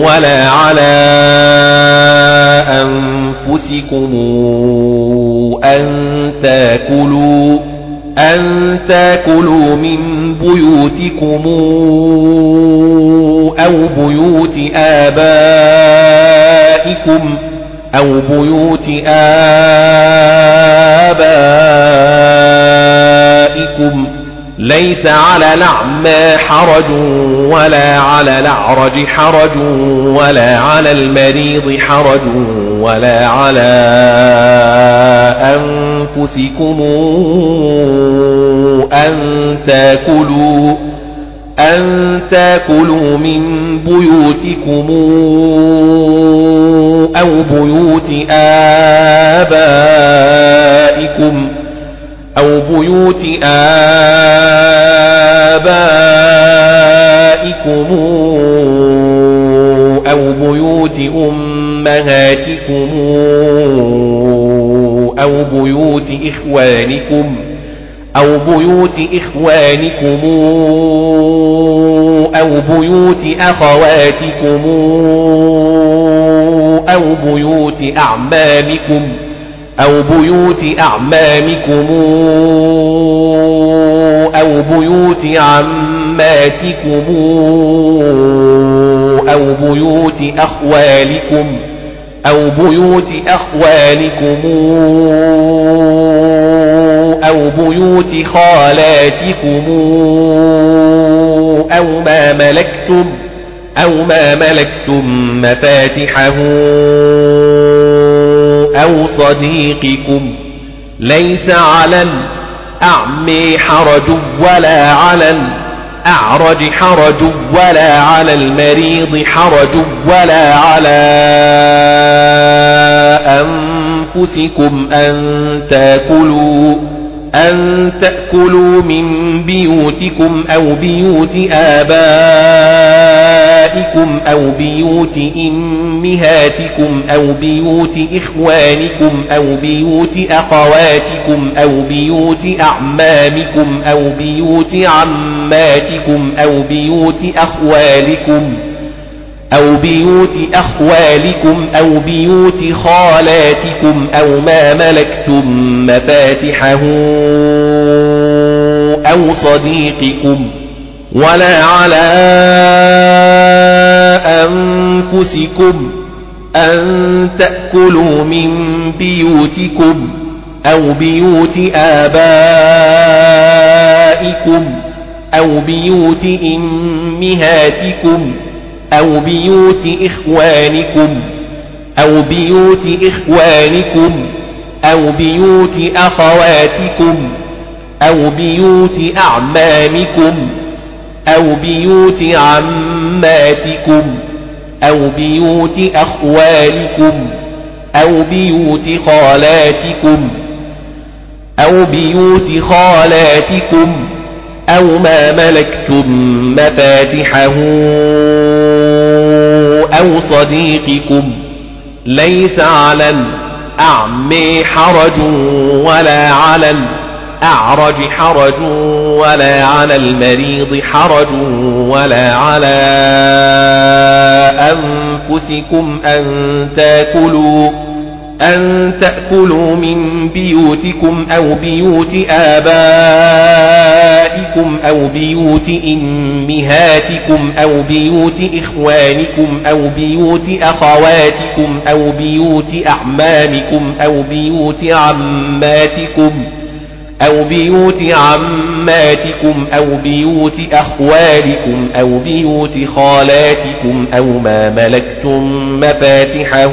ولا على أنفسكم أن تاكلوا أن تاكلوا من بيوتكم أو بيوت آبائكم أو بيوت آبائكم. ليس على الأعمى حرج ولا على الأعرج حرج ولا على المريض حرج ولا على أنفسكم أن تاكلوا أن تاكلوا من بيوتكم أو بيوت آبائكم أو بيوت آبائكم أو بيوت أمهاتكم أو بيوت إخوانكم أو بيوت إخوانكم أو بيوت أخواتكم أو بيوت أعمامكم أو بيوت أعمامكم أو بيوت عماتكم أو بيوت أخوالكم أو بيوت أخوالكم أو بيوت خالاتكم أو ما ملكتم أو ما ملكتم مفاتحه أو صديقكم. ليس على الأعمي حرج ولا على الأعرج حرج ولا على المريض حرج ولا على أنفسكم أن تأكلوا أن تأكلوا من بيوتكم أو بيوت آبائكم أو بيوت إمهاتكم أو بيوت إخوانكم أو بيوت أخواتكم أو بيوت أعمامكم أو بيوت عماتكم أو بيوت أخوالكم أو بيوت أخوالكم أو بيوت خالاتكم أو ما ملكتم مفاتحه أو صديقكم ولا على أنفسكم أن تأكلوا من بيوتكم أو بيوت آبائكم أو بيوت إمهاتكم أو بيوت إخوانكم أو بيوت إخوانكم أو بيوت أخواتكم أو بيوت أعمامكم أو بيوت عماتكم أو بيوت أخوالكم أو بيوت خالاتكم أو بيوت خالاتكم أو ما ملكتم مفاتحه أو صديقكم ليس على الأعمي حرج ولا على الأعرج حرج ولا على المريض حرج ولا على أنفسكم أن تاكلوا أن تأكلوا من بيوتكم أو بيوت آبائكم أو بيوت إمهاتكم أو بيوت إخوانكم أو بيوت أخواتكم أو بيوت أعمامكم أو بيوت عماتكم أو بيوت عماتكم أو بيوت أخوالكم أو بيوت خالاتكم أو ما ملكتم مفاتحه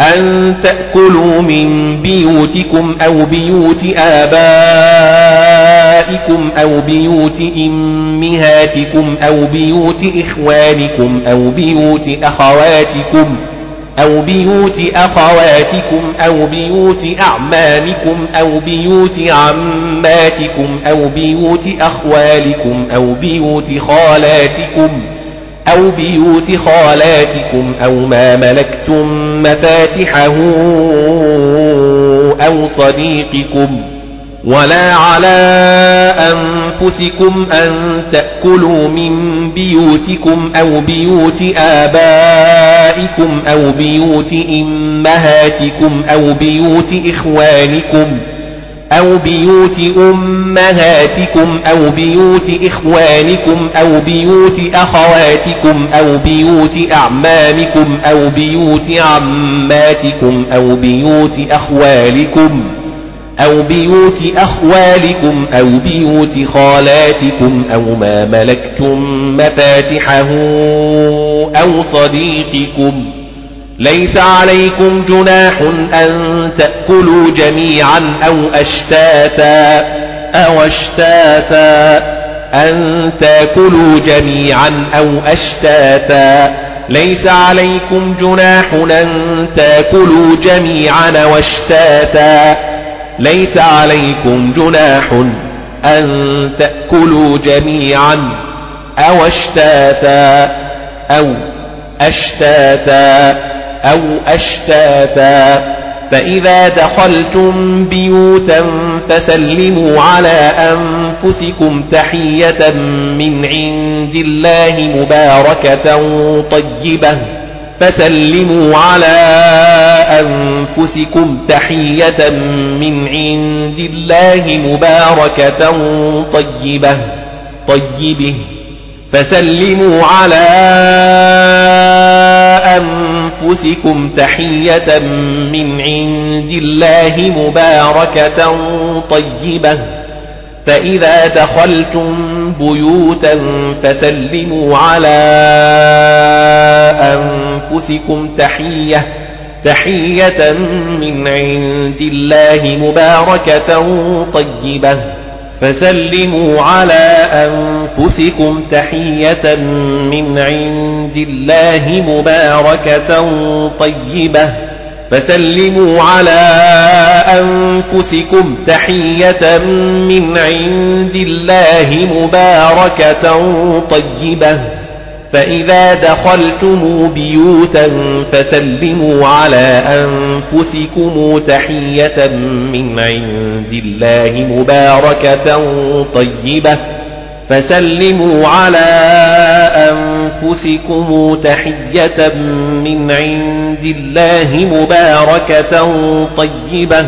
أن تأكلوا من بيوتكم أو بيوت آبائكم أو بيوت إمهاتكم أو بيوت إخوانكم أو بيوت أخواتكم أو بيوت أخواتكم أو بيوت أعمامكم أو بيوت عماتكم أو بيوت أخوالكم أو بيوت خالاتكم أو بيوت خالاتكم أو ما ملكتم مفاتحه أو صديقكم ولا على أنفسكم أن تأكلوا من بيوتكم أو بيوت آبائكم أو بيوت إمهاتكم أو بيوت إخوانكم أو بيوت أمهاتكم أو بيوت إخوانكم أو بيوت أخواتكم أو بيوت أعمامكم أو بيوت عماتكم أو بيوت أخوالكم أو بيوت أخوالكم أو بيوت خالاتكم أو ما ملكتم مفاتحه أو صديقكم ليس عليكم جناح أن تأكلوا جميعا أو أشتاتا أو أشتاتا أن تأكلوا جميعا أو أشتاتا ليس عليكم جناح أن تأكلوا جميعا واشتاتا ليس عليكم جناح أن تأكلوا جميعا أو اشتاتا أو أشتاتا أو أشتاتا فإذا دخلتم بيوتا فسلموا على أنفسكم تحية من عند الله مباركة طيبة فسلموا على أنفسكم تحية من عند الله مباركة طيبة طيبة فسلموا على أنفسكم تحية من عند الله مباركة طيبة. فإذا دخلتم بيوتا فسلموا على أنفسكم تحية. تحية من عند الله مباركة طيبة. فسلموا على أنفسكم تحية من عند الله مباركة طيبة. فسلموا على أنفسكم تحية من عند الله مباركة طيبة. فإذا دخلتم بيوتا فسلموا على أنفسكم تحية من عند الله مباركة طيبة. فسلموا على أنفسكم تحية من عند الله مباركة طيبة.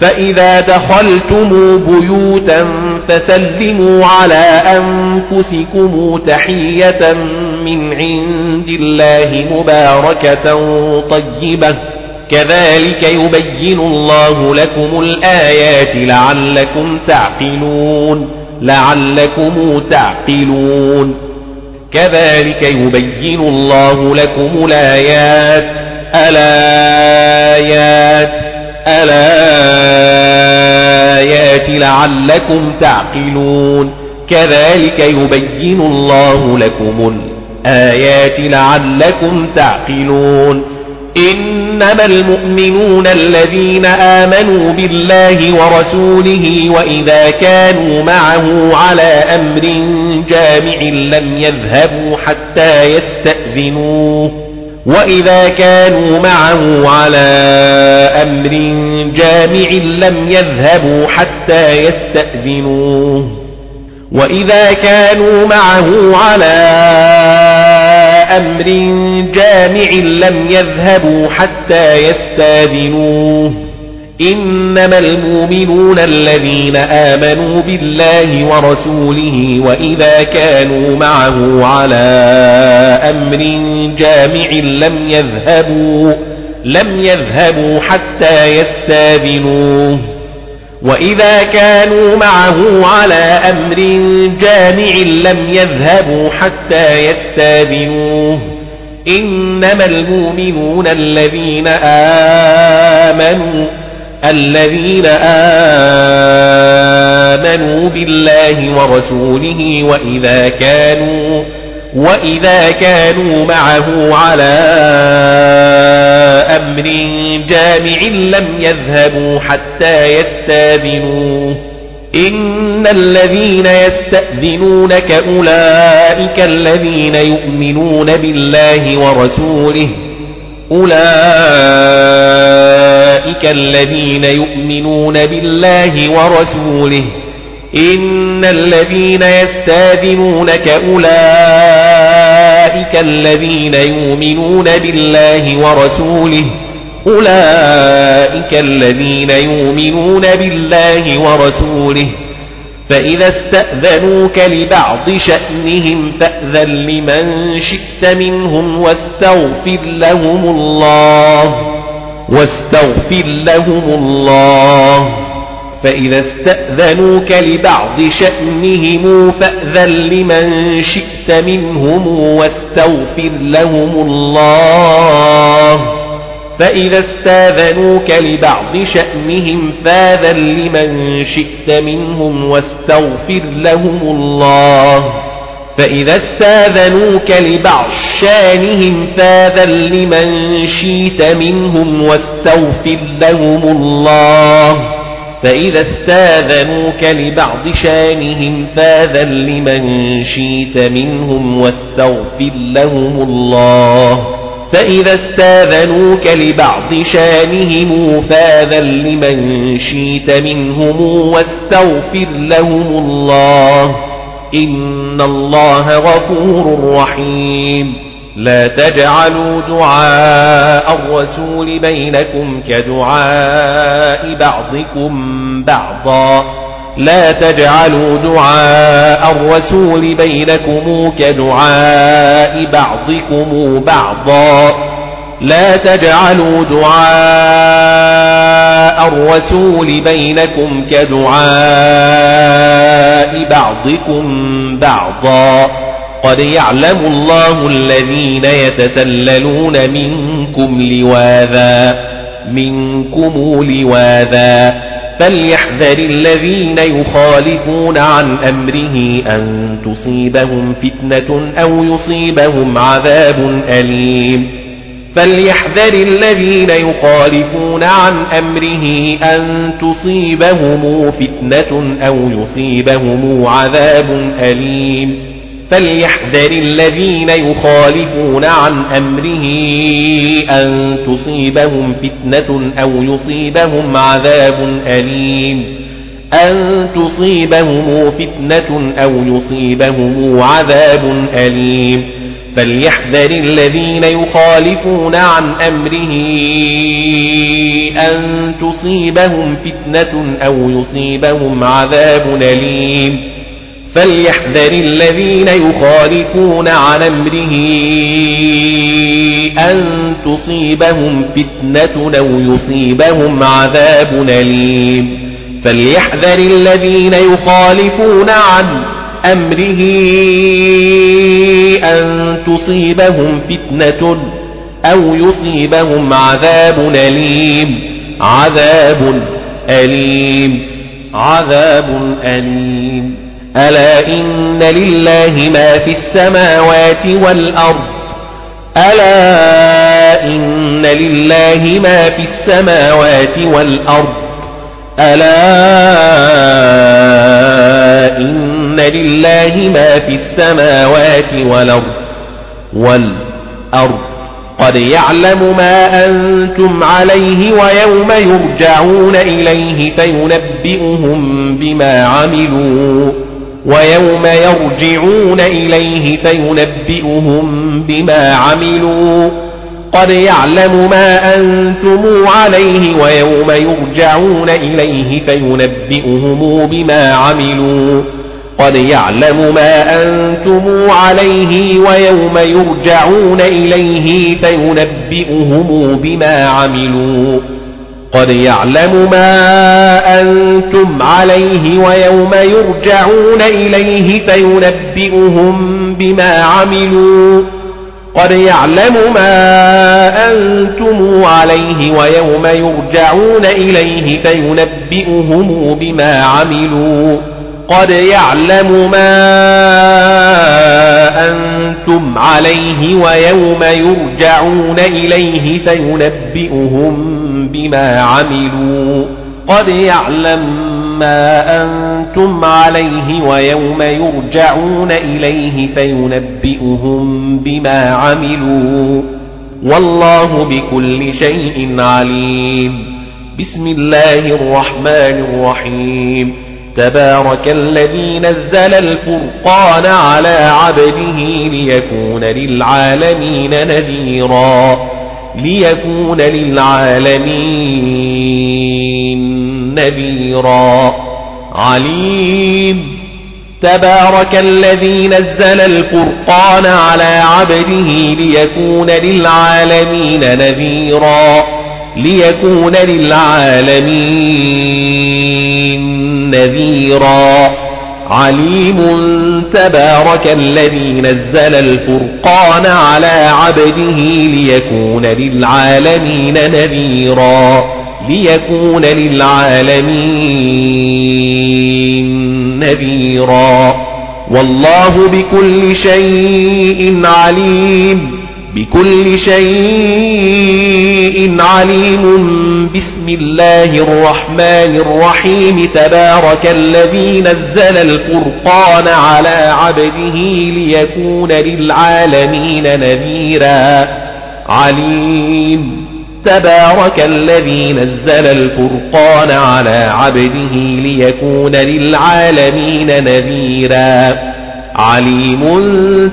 فإذا دخلتم بيوتا فسلموا على أنفسكم تحية من عند الله مباركة طيبة. كذلك يبين الله لكم الآيات لعلكم تعقلون. لعلكم تعقلون. كذلك يبين الله لكم الآيات. ألا الآيات لعلكم تعقلون. كذلك يبين الله لكم الآيات لعلكم تعقلون. إنما المؤمنون الذين آمنوا بالله ورسوله وإذا كانوا معه على أمر جامع لم يذهبوا حتى يستأذنوه. وإذا كانوا معه على أمر جامع لم يذهبوا حتى يستأذنوه. وإذا كانوا معه على أمر جامع لم يذهبوا حتى يستاذنوه. إنما المؤمنون الذين آمنوا بالله ورسوله وإذا كانوا معه على أمر جامع لم يذهبوا لم يذهبوا حتى يستاذنوه. وإذا كانوا معه على أمر جامع لم يذهبوا حتى يستاذنوه إنما المؤمنون الذين آمنوا الذين آمنوا بالله ورسوله وإذا كانوا وإذا كانوا معه على أمر جامع لم يذهبوا حتى يستاذنوه إن الذين يستأذنونك أولئك الذين يؤمنون بالله ورسوله أولئك الذين يؤمنون بالله ورسوله إن الذين يستاذنونك أولئك الذين يؤمنون بالله ورسوله أولئك الذين يؤمنون بالله ورسوله فإذا استأذنوك لبعض شأنهم فأذن لمن شئت منهم واستغفر لهم الله واستغفر لهم الله فإذا استأذنوك لبعض شأنهم فأذن لمن شئت منهم واستغفر لهم الله. فإذا استأذنوك لبعض شأنهم فأذن لمن شئت منهم واستغفر لهم الله. فإذا استأذنوك لبعض شأنهم فأذن لمن شئت منهم واستغفر لهم الله. فإذا استاذنوك لبعض شانهم فاذن لمن شئت منهم واستغفر لهم الله. فإذا استاذنوك لبعض شانهم فاذن لمن شئت منهم واستغفر لهم الله. إن الله غفور رحيم. لا تجعلوا دعاء الرسول بينكم كدعاء بعضكم بعضا. لا تجعلوا دعاء الرسول بينكم كدعاء بعضكم بعضا. لا تجعلوا دعاء الرسول بينكم كدعاء بعضكم بعضا. قد يعلم الله الذين يتسللون منكم لواذا منكم لواذا. فليحذر الذين يخالفون عن أمره أن تصيبهم فتنة أو يصيبهم عذاب أليم. فليحذر الذين يخالفون عن أمره أن تصيبهم فتنة أو يصيبهم عذاب أليم. فليحذر الذين يخالفون عن أمره أن تصيبهم فتنة أو يصيبهم عذاب أليم. أن تصيبهم فتنة أو يصيبهم عذاب أليم. فليحذر الذين يخالفون عن أمره أن تصيبهم فتنة أو يصيبهم عذاب أليم. فليحذر الذين يخالفون عن أمره أن تصيبهم فتنة أو يصيبهم عذاب أليم. فليحذر الذين يخالفون عن أمره أن تصيبهم فتنة أو يصيبهم عذاب أليم. عذاب أليم. عذاب أليم. ألا إن لله ما في السماوات والأرض؟ ألا إن لله ما في السماوات والأرض؟ ألا إن لله ما في السماوات والأرض؟ والأرض. قد يعلم ما أنتم عليه ويوم يرجعون إليه فينبئهم بما عملوا. ويوم يرجعون إليه فينبئهم بما عملوا. قد يعلم ما أنتم عليه ويوم يرجعون إليه فينبئهم بما عملوا. قد يعلم ما أنتم عليه ويوم يرجعون إليه فينبئهم بما عملوا. قد يعلم ما أنتم عليه ويوم يرجعون إليه فينبئهم بما عملوا قد يعلم ما أنتم عليه ويوم يرجعون إليه فينبئهم بما عملوا قد يعلم ما أنتم عليه ويوم يرجعون إليه فينبئهم بما عملوا. قد يعلم ما أنتم عليه ويوم يرجعون إليه فينبئهم بما عملوا. والله بكل شيء عليم. بسم الله الرحمن الرحيم. تبارك الذي نزل الفرقان على عبده ليكون للعالمين نذيرا ليكون للعالمين نذيرا. عليم. تبارك الذي نزل الفرقان على عبده ليكون للعالمين نذيرا. ليكون للعالمين نذيرا. عليم تبارك الذي نزل الفرقان على عبده ليكون للعالمين نذيرا. ليكون للعالمين نذيرا. والله بكل شيء عليم. بكل شيء عليم. بسم الله الرحمن الرحيم. تبارك الذي نزل الفرقان على عبده ليكون للعالمين نذيرا. عليم. تبارك الذي نزل الفرقان على عبده ليكون للعالمين نذيرا. عليم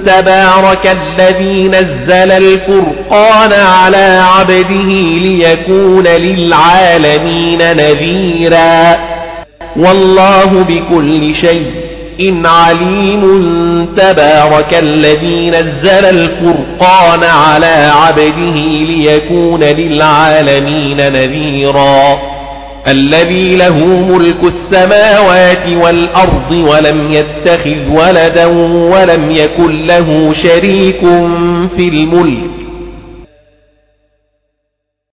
تبارك الذي نزل الفرقان على عبده ليكون للعالمين نذيرا. والله بكل شيء عليم تبارك الذي نزل الفرقان على عبده ليكون للعالمين نذيرا. الذي له ملك السماوات والأرض ولم يتخذ ولدا ولم يكن له شريك في الملك.